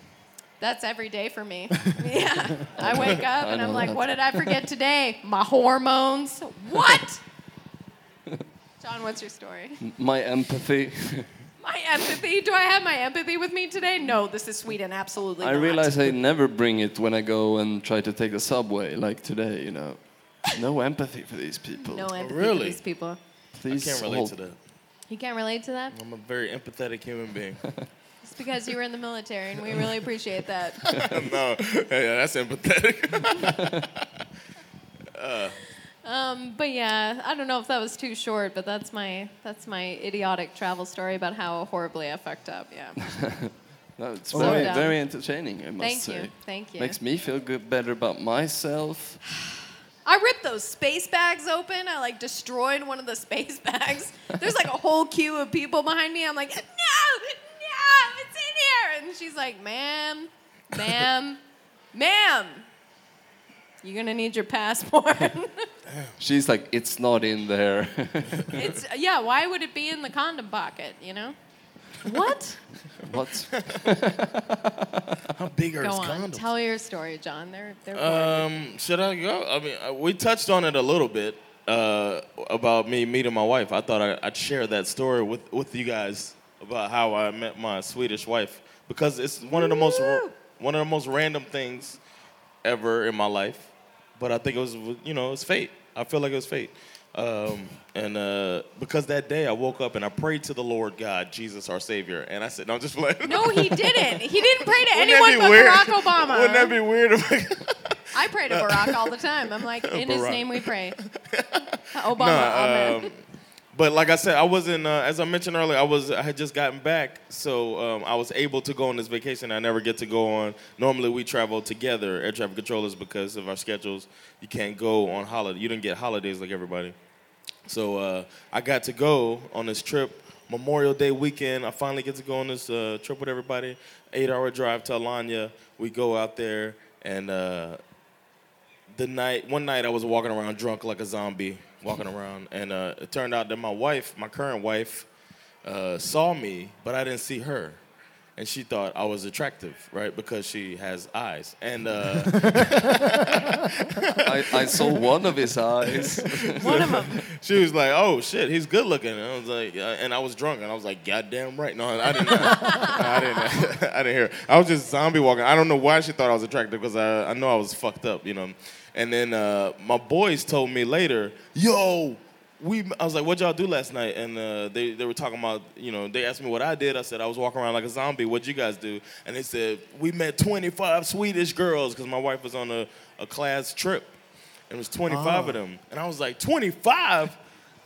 That's every day for me. yeah. I wake up I and I'm like, that. what did I forget today? My hormones. What? John, what's your story? My empathy. My empathy. Do I have my empathy with me today? No, this is Sweden. Absolutely. I not. realize I never bring it when I go and try to take the subway, like today, you know. No empathy for these people. No empathy for these people. I can't relate hold- to that. You can't relate to that? I'm a very empathetic human being. It's because you were in the military, and we really appreciate that. no, yeah, that's empathetic. Uh, Um, but yeah, I don't know if that was too short, but that's my that's my idiotic travel story about how horribly I fucked up. Yeah. No, it's very, very entertaining, I must Thank say. you. Thank you. Makes me feel good, better about myself. I ripped those space bags open. I like destroyed one of the space bags. There's like a whole queue of people behind me. I'm like, no, no, it's in here. And she's like, ma'am, ma'am, ma'am, you're gonna need your passport. She's like, it's not in there. it's yeah. Why would it be in the condom pocket? You know? What? what? How big are Go his on. condoms? Tell your story, John. They're they're. Um, should I go? I mean, uh, we touched on it a little bit uh, about me meeting my wife. I thought I, I'd share that story with, with you guys about how I met my Swedish wife because it's one of the most Woo! one of the most random things ever in my life. But I think it was you know it's fate. I feel like it was fate. Um, and uh, because that day I woke up and I prayed to the Lord God, Jesus our Savior, and I said, "No, I'm just playing." no, he didn't. He didn't pray to anyone but weird? Barack Obama. Wouldn't that be weird? I, pray to Barack all the time. I'm like, in his name we pray. Obama, Nah, amen. um, but like I said, I wasn't. Uh, as I mentioned earlier, I was. I had just gotten back, so um, I was able to go on this vacation. I never get to go on. Normally, we travel together, air traffic controllers, because of our schedules. You can't go on holiday. You didn't get holidays like everybody. So uh, I got to go on this trip. Memorial Day weekend, I finally get to go on this uh, trip with everybody. Eight-hour drive to Alanya. We go out there, and uh, the night one night I was walking around drunk like a zombie, walking around, and uh, it turned out that my wife, my current wife, uh, saw me, but I didn't see her, and she thought I was attractive, right? Because she has eyes, and uh, I, I saw one of his eyes. One of them. she was like, "Oh shit, he's good looking." And I was like, uh, and I was drunk, and I was like, "Goddamn right." No, I didn't. I didn't. I didn't hear. I was just zombie walking. I don't know why she thought I was attractive because I, I know I was fucked up, you know. And then uh, my boys told me later, "Yo, we, I was like, "What y'all do last night?" And uh, they they were talking about, you know, they asked me what I did. I said I was walking around like a zombie. What'd you guys do? And they said we met 25 Swedish girls because my wife was on a, a class trip, and it was 25 of them. And I was like, 25.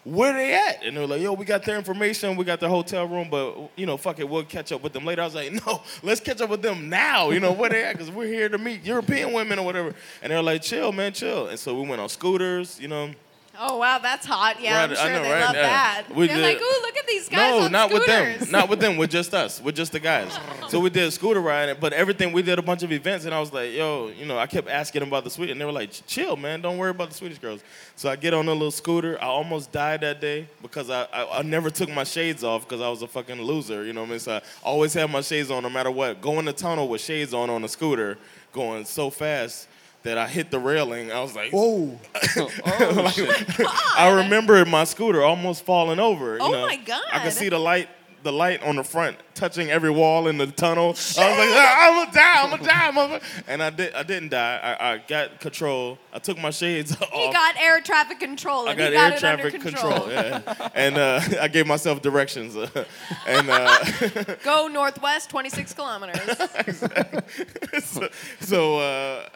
Where they at? And they were like, yo, we got their information, we got their hotel room, but you know, fuck it, we'll catch up with them later. I was like, no, let's catch up with them now. You know, where they at? Because we're here to meet European women or whatever. And they're like, chill, man, chill. And so we went on scooters, you know. Oh wow, that's hot. Yeah, I'm Right, I sure know, they right? love Yeah. that. We They're did- like, ooh, look at these guys no, not with them. Not with them. With just us. With just the guys. So we did a scooter ride, but everything we did a bunch of events, and I was like, yo, you know, I kept asking them about the Swedish, and they were like, chill, man, don't worry about the Swedish girls. So I get on a little scooter. I almost died that day because I I, I never took my shades off because I was a fucking loser. You know what I mean? So I always had my shades on no matter what. Going the tunnel with shades on on a scooter, going so fast. That I hit the railing. I was like, Whoa. Oh, shit. I remember my scooter almost falling over. You Oh know. my God. I could see the light, the light on the front touching every wall in the tunnel. I was like, "Ah, I'm gonna die, I'm gonna die, mother. And I did, I didn't die. I, I got control. I took my shades off. He got air traffic control. I got he got air traffic control. yeah. and uh, I gave myself directions. and uh, Go northwest, 26 kilometers. so, so, uh,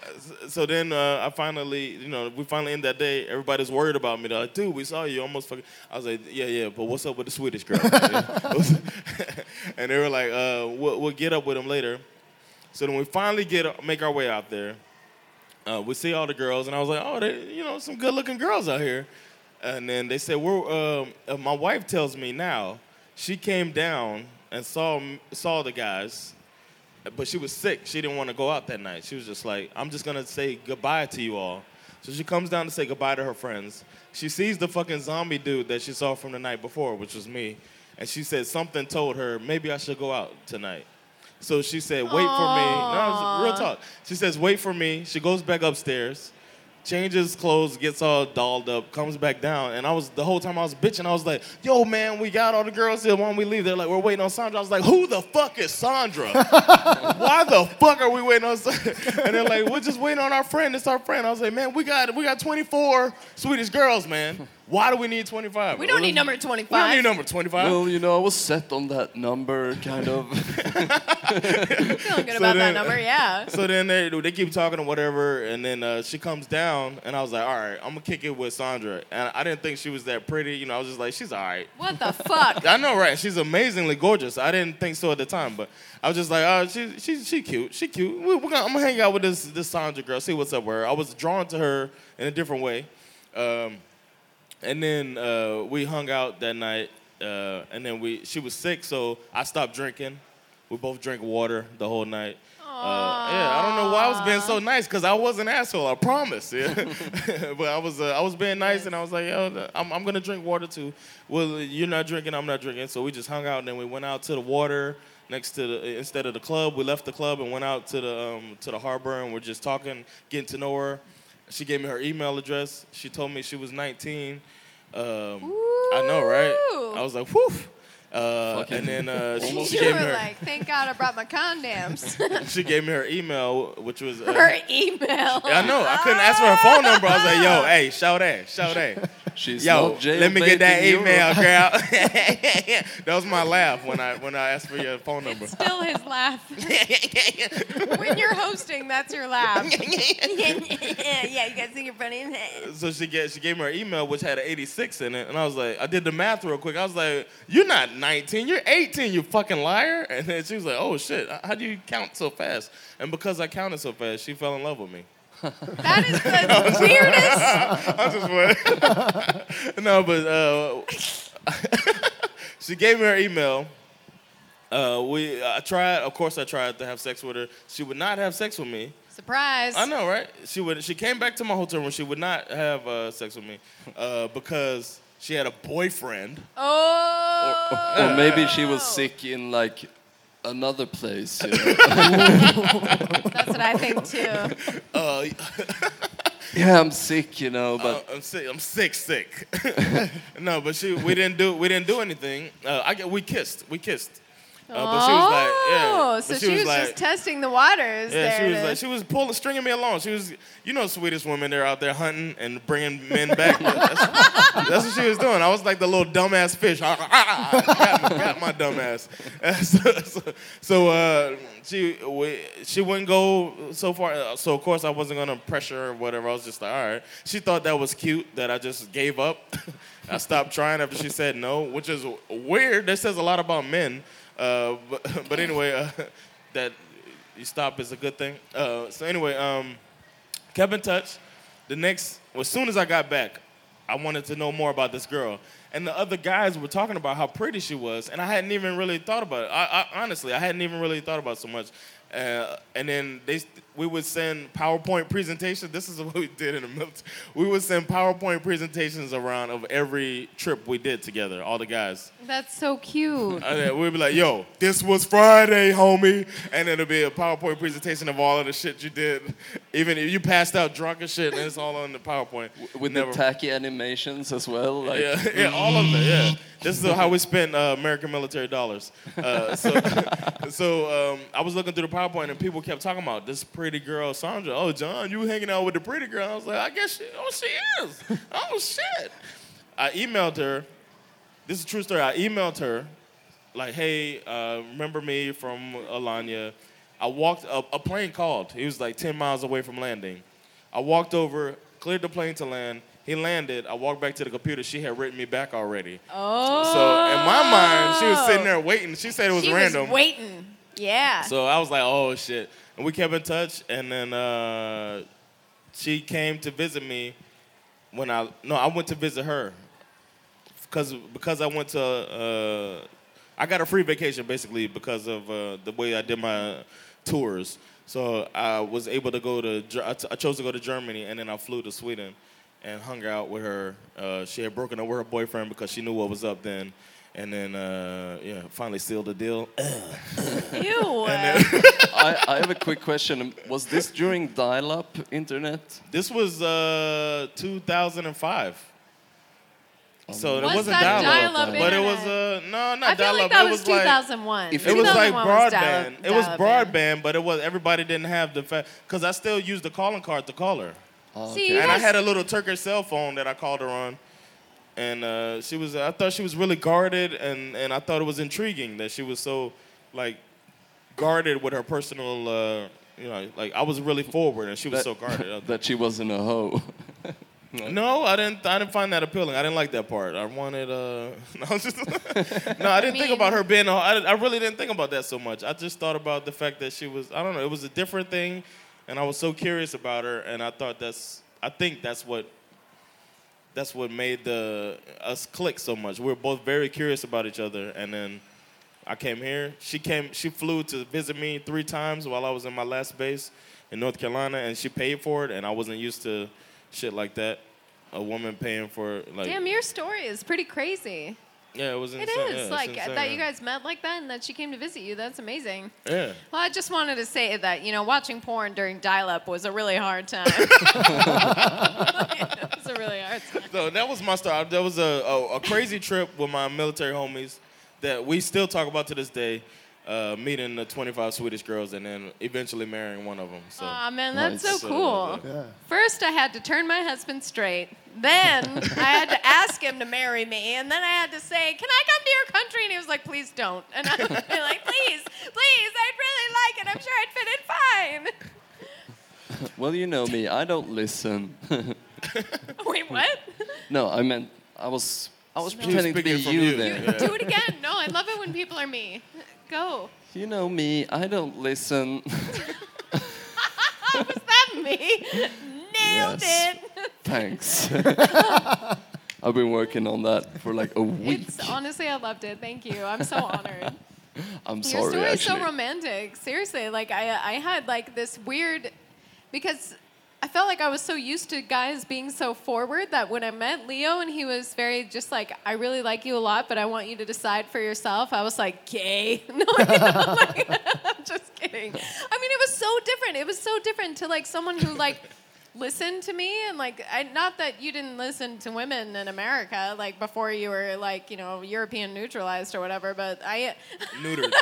so then uh, I finally, you know, we finally end that day. Everybody's worried about me. They're like, dude, we saw you almost fucking. I was like, yeah, yeah, but what's up with the Swedish girl? and they were like, uh, we'll, we'll get up with them later. So then we finally get make our way out there. Uh, we see all the girls, and I was like, oh, they, you know, some good looking girls out here. And then they said, we're, um, uh, my wife tells me now, she came down and saw saw the guys, but she was sick. She didn't want to go out that night. She was just like, I'm just gonna say goodbye to you all. So she comes down to say goodbye to her friends. She sees the fucking zombie dude that she saw from the night before, which was me, and she said something told her maybe I should go out tonight. So she said, wait for me. No, real talk. She says, wait for me. She goes back upstairs, changes clothes, gets all dolled up, comes back down. And I was, the whole time I was bitching, I was like, yo, man, we got all the girls here. Why don't we leave? They're like, we're waiting on Sandra. I was like, who the fuck is Sandra? Why the fuck are we waiting on Sandra? And they're like, we're just waiting on our friend. It's our friend. I was like, man, we got, we got 24 Swedish girls, man. Why do we need 25? We don't need number 25. We don't need number 25. Well, you know, I was set on that number, kind of. feeling good So about then- that number, yeah. So then they, they keep talking or whatever, and then uh, she comes down, and I was like, all right, I'm gonna kick it with Sandra. And I didn't think she was that pretty, you know. I was just like, she's all right. What the fuck? I know, right? She's amazingly gorgeous. I didn't think so at the time, but I was just like, oh, she, she, she cute. She cute. We, we're gonna, I'm gonna hang out with this this Sandra girl, see what's up with her. I was drawn to her in a different way, um, and then uh, we hung out that night, uh, and then we she was sick, so I stopped drinking. We both drank water the whole night. Uh, yeah, I don't know why I was being so nice because I was an asshole. I promise. Yeah, but I was uh, I was being nice and I was like, yo, I'm, I'm gonna drink water too. Well, you're not drinking, I'm not drinking. So we just hung out and then we went out to the water next to the instead of the club. We left the club and went out to the um, to the harbor and we're just talking, getting to know her. She gave me her email address. She told me she was 19. Um, I know, right? I was like, whew. Uh, and then uh, she, she gave me her, like, thank God I brought my condoms. she gave me her email, which was uh, Her email. I know. I couldn't ask for her phone number. I was like, yo, hey, shout that, shout that. She's Yo, let me get that email, Europe. girl. that was my laugh when I when I asked for your phone number. Still his laugh. when you're hosting, that's your laugh. yeah, you guys think you're funny. So she get she gave me her email, which had an 86 in it, and I was like, I did the math real quick. I was like, you're not 19, you're 18, you fucking liar. And then she was like, oh shit, how do you count so fast? And because I counted so fast, she fell in love with me. That is the weirdest. I just went. no, but uh, she gave me her email. Uh, we I tried, of course, I tried to have sex with her. She would not have sex with me. Surprise. I know, right? She would. She came back to my hotel room. She would not have uh, sex with me uh, because she had a boyfriend. Oh. Or maybe she was sick in like another place. You know? That's what I think too. Uh, yeah, I'm sick, you know, but Uh, I'm sick. I'm sick, sick. no, but she, we didn't do, we didn't do anything. Uh, I we kissed, we kissed, Uh, but she was like, yeah. Oh, but so she, was, like, just testing the waters. Yeah, there she was to- like, she was pulling, stringing me along. She was, you know, Swedish women, they're out there hunting and bringing men back. that's, that's what she was doing. I was like the little dumbass fish. got, my, got my dumbass. so, so, so, uh, she, we, she wouldn't go so far. Uh, So of course I wasn't gonna pressure her or whatever. I was just like, all right. She thought that was cute that I just gave up. I stopped trying after she said no, which is weird. That says a lot about men. Uh, but, but anyway, uh, that you stop is a good thing. Uh, so anyway, um, kept in touch. The next, as soon as I got back, I wanted to know more about this girl. And the other guys were talking about how pretty she was, and I hadn't even really thought about it. I, I, honestly, I hadn't even really thought about so much. Uh, and then they, we would send PowerPoint presentations. This is what we did in the military. We would send PowerPoint presentations around of every trip we did together, all the guys. That's so cute. And then we'd be like, yo, this was Friday, homie. And it'll be a PowerPoint presentation of all of the shit you did. Even if you passed out drunk and shit, and it's all on the PowerPoint. With Never- the tacky animations as well. Like, yeah, yeah, all of it. Yeah, this is how we spent uh, American military dollars. Uh, so, so um, I was looking through the PowerPoint, and people kept talking about this pretty girl, Sandra. Oh, John, you hanging out with the pretty girl? I was like, I guess she. Oh, she is. Oh shit. I emailed her. This is a true story. I emailed her, like, hey, uh, remember me from Alanya? I walked. A, a plane called. He was like 10 miles away from landing. I walked over, cleared the plane to land. He landed. I walked back to the computer. She had written me back already. Oh. So in my mind, she was sitting there waiting. She said it was she random. was waiting. Yeah. So I was like, oh shit. And we kept in touch. And then uh, she came to visit me when I no, I went to visit her because because I went to uh, I got a free vacation basically because of uh, the way I did my tours. So I was able to go to I, I, t- I chose to go to Germany and then I flew to Sweden and hung out with her. Uh, she had broken up with her boyfriend because she knew what was up then. And then, uh, yeah, finally sealed the deal. Ew. I, I have a quick question. Was this during dial-up internet? This was uh, 2005. So it Was wasn't that dial-up, dial-up but it was a uh, no, not I feel dial-up. like that it was was like 2001. If it was like 2001 broadband. dial-up- it was broadband, but it was everybody didn't have the fact because I still used the calling card to call her, Oh, See, okay. you and I had a little Turkish cell phone that I called her on, and uh, she was. I thought she was really guarded, and and I thought it was intriguing that she was so like guarded with her personal. Uh, you know, like I was really forward, and she was That- so guarded. that she wasn't a hoe. No, I didn't. I didn't find that appealing. I didn't like that part. I wanted. Uh, no, I was just, no, I didn't think mean- about her being. A, I, I really didn't think about that so much. I just thought about the fact that she was. I don't know. It was a different thing, and I was so curious about her, and I thought that's. I think that's what. That's what made the us click so much. We were both very curious about each other, and then I came here. She came. She flew to visit me three times while I was in my last base in North Carolina, and she paid for it, and I wasn't used to shit like that. A woman paying for like Damn, your story is pretty crazy. yeah, it was It insane. yeah, like insane, that you guys met like that and that she came to visit you. That's amazing. Yeah. Well, I just wanted to say that you know watching porn during dial-up was a really hard time. it was a really hard time. So that was my story. That was a, a, a crazy trip with my military homies that we still talk about to this day. Uh, meeting the 25 Swedish girls and then eventually marrying one of them. So Aw, man, that's Nice. so cool. Yeah. First, I had to turn my husband straight. Then I had to ask him to marry me, and then I had to say, "Can I come to your country?" And he was like, "Please don't." And I'd be like, "Please, please, I'd really like it. I'm sure I'd fit in fine." well, you know me. I don't listen. Wait, what? no, I meant I was I was She pretending to be speaking from you you. then. Yeah. Do it again. No, I love it when people are me. Go. You know me. I don't listen. Was that me? Nailed Yes. it. Thanks. I've been working on that for like a week. It's honestly, I loved it. Thank you. I'm so honored. I'm sorry. Your sorry, story is so romantic. Seriously, like I, I had like this weird, because I felt like I was so used to guys being so forward that when I met Leo and he was very just like, I really like you a lot, but I want you to decide for yourself. I was like, gay. No, you know, like, I'm just kidding. I mean, it was so different. It was so different to like someone who like listened to me and like I, not that you didn't listen to women in America like before you were like you know European neutralized or whatever, but I Neutered.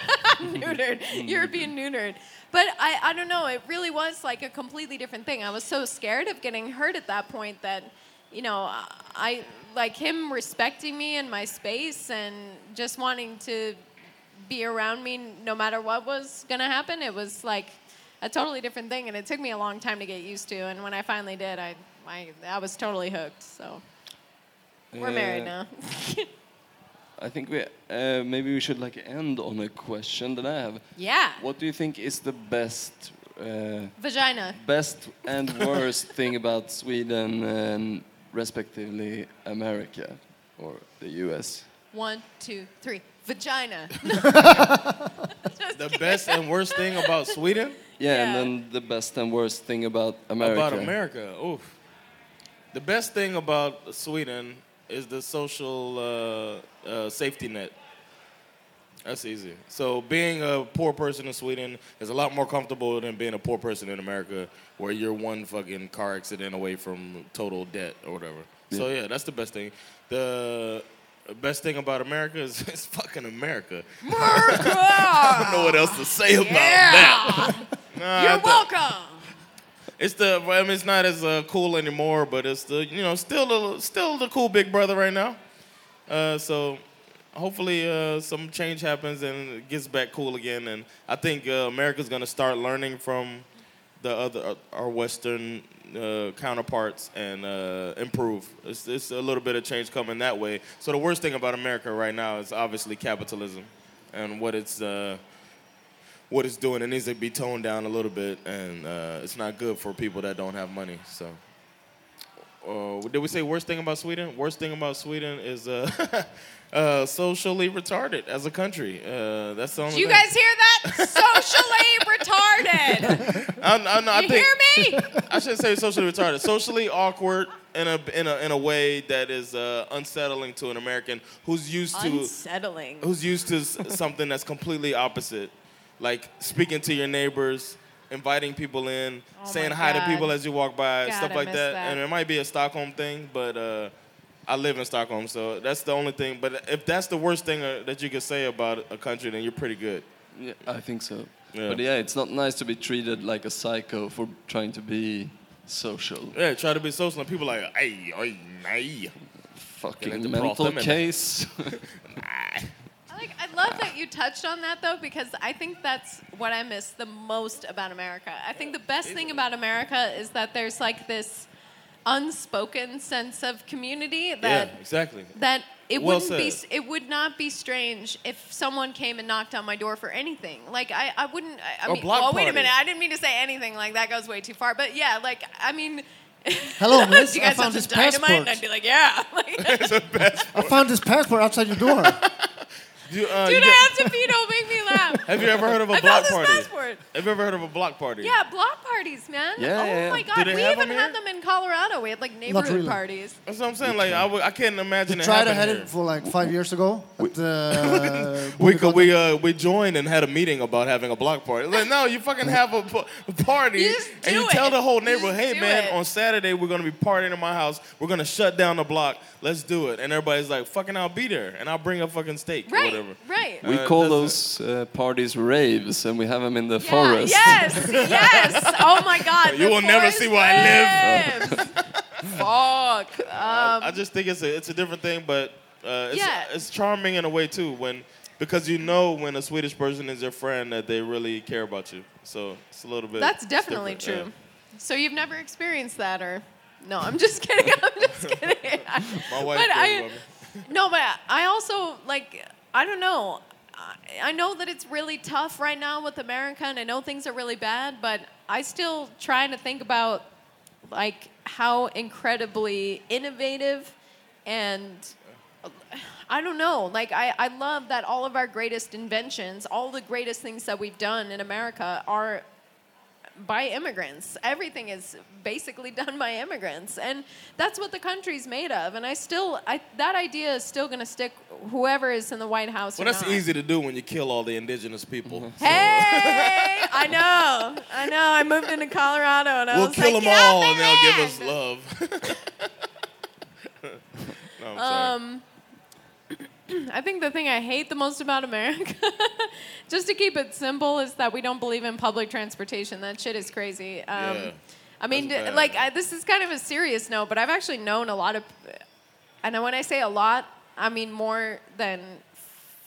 neutered, European neutered. But I, I don't know, it really was like a completely different thing. I was so scared of getting hurt at that point that, you know, I like him respecting me and my space and just wanting to be around me no matter what was going to happen. It was like a totally different thing and it took me a long time to get used to. And when I finally did, I, I, I was totally hooked. So we're married now. I think we uh, maybe we should like end on a question that I have. yeah. What do you think is the best, uh, Vagina. best and worst thing about Sweden and respectively America or the U.S.? One, two, three. Vagina. the best and worst thing about Sweden? Yeah, Yeah. and then the best and worst thing about America. About America. Oof. The best thing about Sweden is the social uh, uh, safety net. That's easy. So being a poor person in Sweden is a lot more comfortable than being a poor person in America, where you're one fucking car accident away from total debt or whatever. So yeah, that's the best thing. The best thing about America is it's fucking America. America! I don't know what else to say about that. Nah, You're the- welcome. It's the I mean, it's not as uh, cool anymore, but it's the you know still the still the cool big brother right now. Uh, so hopefully uh, some change happens and it gets back cool again. And I think uh, America's gonna start learning from the other uh, our Western uh, counterparts and improve. It's, it's a little bit of change coming that way. So the worst thing about America right now is obviously capitalism and what it's. What it's doing. It needs to be toned down a little bit, and uh, it's not good for people that don't have money. So, uh, did we say worst thing about Sweden? Worst thing about Sweden is uh, uh, socially retarded as a country. Uh, that's the only. Do you thing. guys hear that? Socially retarded. I, I, know, I You think, hear me? I shouldn't say socially retarded. Socially awkward in a in a in a way that is uh, unsettling to an American who's used to Unsettling. who's used to something that's completely opposite, like speaking to your neighbors, inviting people in, Oh saying my hi to people as you walk by, God, stuff I like that. that. And it might be a Stockholm thing, but uh, I live in Stockholm, so that's the only thing. But if that's the worst thing uh, that you could say about a country, then you're pretty good. Yeah, I think so. Yeah. But yeah, it's not nice to be treated like a psycho for trying to be social. Yeah, try to be social, and people like, hey, hey, hey. Fucking mental case. I love that you touched on that though, because I think that's what I miss the most about America. I think the best thing about America is that there's like this unspoken sense of community that yeah, exactly. that it Well wouldn't be it would not be strange if someone came and knocked on my door for anything like i, I wouldn't i, I Or mean block well wait a minute i didn't mean to say anything like that goes way too far but yeah like i mean Hello, miss. do you I guys found have this some dynamite and passport. i'd be like yeah like, I found this passport outside your door. You, uh, dude you i have to pee don't make me laugh have you ever heard of a i block found this party? passport Have you ever heard of a block party? yeah block parties man Yeah, oh yeah, yeah. my Do god they we have even them had here? them in colorado we had like neighborhood really. parties That's what I'm saying. Like I, w- I can't imagine it Tried to happening had here. it for like five years ago. At, uh, We could, we uh we joined and had a meeting about having a block party. Like, no, you fucking have a, p- a party You just and do you tell the whole You neighborhood, just hey do man, it." on Saturday we're gonna be partying in my house. We're gonna shut down the block. Let's do it. And everybody's like, fucking, I'll be there, and I'll bring a fucking steak or right whatever. right we Uh, call that's those uh, parties raves, and we have them in the Yeah, forest. Yes, yes. Oh my God. You will never see where I live. Fuck. Um, I just think it's a it's a different thing, but uh, it's, Yeah. it's charming in a way too when because you know when a Swedish person is your friend that they really care about you. So it's a little bit. that's definitely different, true. So you've never experienced that, or no? I'm just kidding. I'm just kidding. My wife But I- about me. No, but I also like I don't know. I- know that it's really tough right now with America, and I know things are really bad. But I still try to think about like how incredibly innovative and I don't know. Like I, I love that all of our greatest inventions, all the greatest things that we've done in America are by immigrants. Everything is basically done by immigrants, and that's what the country's made of. And I still, I, that idea is still going to stick. Whoever is in the White House. Well, or that's not. easy to do when you kill all the indigenous people. Hey, I know, I know. I moved into Colorado, and I We'll was kill like, them all, and they'll give us love. no, I'm sorry. Um, I think the thing I hate the most about America, just to keep it simple, is that we don't believe in public transportation. That shit is crazy. Um, Yeah. I mean, bad. like, I, this is kind of a serious note, but I've actually known a lot of, and when I say a lot, I mean more than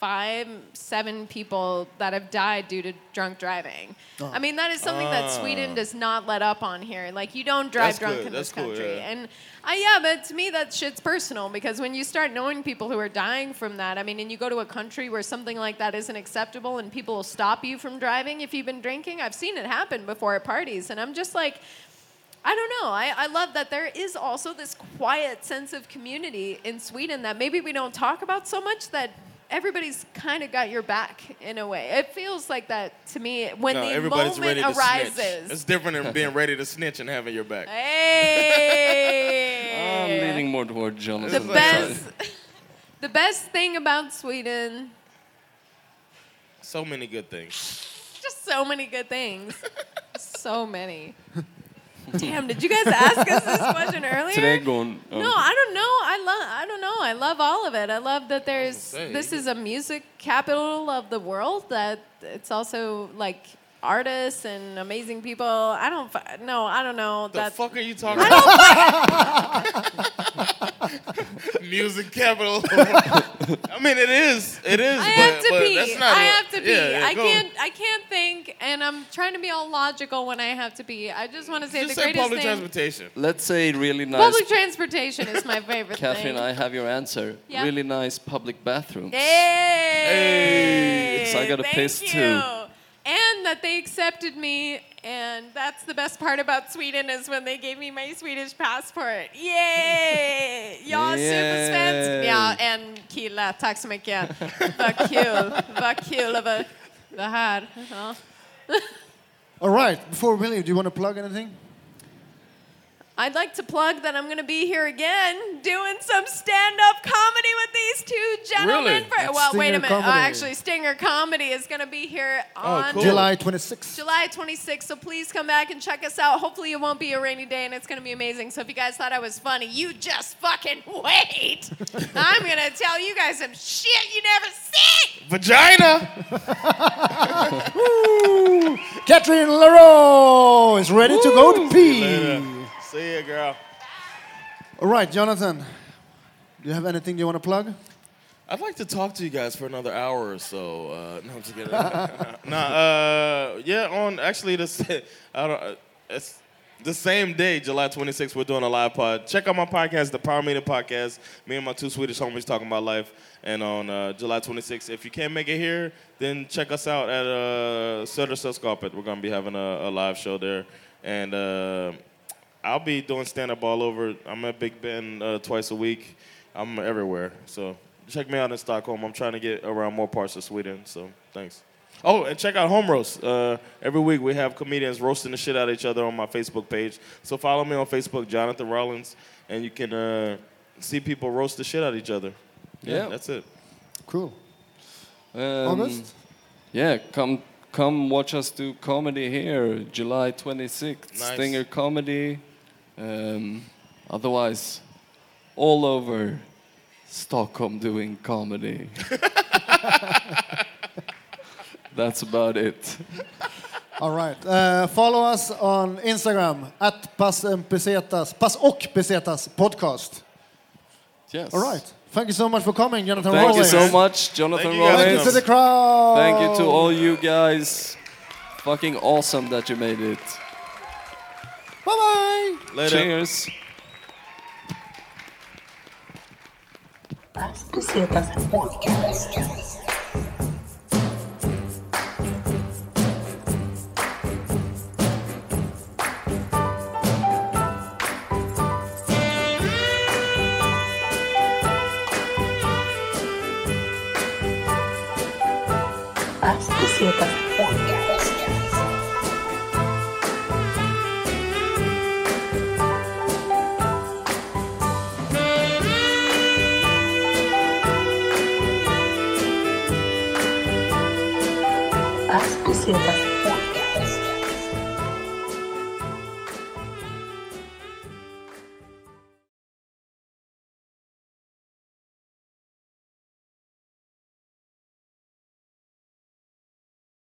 five, seven people that have died due to drunk driving. Oh. I mean, that is something that ah. Sweden does not let up on here. Like, you don't drive That's drunk good. in That's this cool, country. yeah. And I, yeah, but to me, that shit's personal because when you start knowing people who are dying from that, I mean, and you go to a country where something like that isn't acceptable and people will stop you from driving if you've been drinking, I've seen it happen before at parties. And I'm just like, I don't know. I, I love that there is also this quiet sense of community in Sweden that maybe we don't talk about so much that everybody's kind of got your back in a way. It feels like that to me when no, the everybody's moment ready to arises. snitch. It's different than being ready to snitch and having your back. Hey! I'm leaning more toward the best the best thing about Sweden, So many good things. just so many good things. so many. Damn, did you guys ask us this question earlier? Trädgården. Um, no, I don't know. I love. I don't know. I love all of it. I love that there's. This is a music capital of the world. That it's also like artists and amazing people. I don't. fi- No, I don't know. The that fuck are you talking about? Music capital. I mean, it is. It is. I but, have to but pee. That's not I a- have to pee. Yeah, yeah, I go. can't. I can't think, and I'm trying to be all logical when I have to pee. I just want to say Just the say greatest public thing. transportation. Let's say really nice. Public transportation is my favorite Catherine, thing. I have your answer. Yeah. Really nice public bathrooms. Hey! So I gotta Thank piss you. too. And that they accepted me, and that's the best part about Sweden is when they gave me my Swedish passport. Yay! Jag är supersvensk. Yay. Ja, en kille. Tack så mycket. Vad kul. Vad kul över det här. Ja. All right, before we leave, do you want to plug anything? I'd like to plug that I'm going to be here again doing some stand-up comedy with these two gentlemen. Really? For, At well, wait a minute. Uh, actually, Stinger Comedy is going to be here on cool. July 26th. July 26th. So please come back and check us out. Hopefully, it won't be a rainy day and it's going to be amazing. So if you guys thought I was funny, you just fucking wait. I'm going to tell you guys some shit you never seen. Vagina. Woo! Catherine Leroux is ready to go to pee. See ya, girl. All right, Jonathan, do you have anything you want to plug? I'd like to talk to you guys for another hour or so. Uh, no, I'm just kidding. nah, uh, yeah, on actually the I don't. Uh, it's the same day, July 26th. We're doing a live pod. Check out my podcast, the Power Meeting Podcast. Me and my two Swedish homies talking about life. And on uh, July 26th, if you can't make it here, then check us out at uh, Södersällskapet. We're gonna be having a, a live show there, and uh, I'll be doing stand up all over. I'm at Big Ben uh, twice a week. I'm everywhere. So check me out in Stockholm. I'm trying to get around more parts of Sweden. So thanks. Oh, and check out Home Roast. Uh, every week we have comedians roasting the shit out of each other on my Facebook page. So follow me on Facebook, Jonathan Rollins, and you can uh, see people roast the shit out of each other. Yeah. that's it. Cool. Um, August? Yeah, come come watch us do comedy here, July 26th. Nice. Stinger Comedy. Um, otherwise, all over Stockholm doing comedy. That's about it. All right. Uh, follow us on Instagram at Pass, and Pesetas, Pass och Pesetas podcast. Yes. All right. Thank you so much for coming, Jonathan Thank you so much, Jonathan Thank you. Thank you to the crowd. Thank you to all you guys. Fucking awesome that you made it. Bye bye. Later. Cheers. Paz Pesetas Podcast.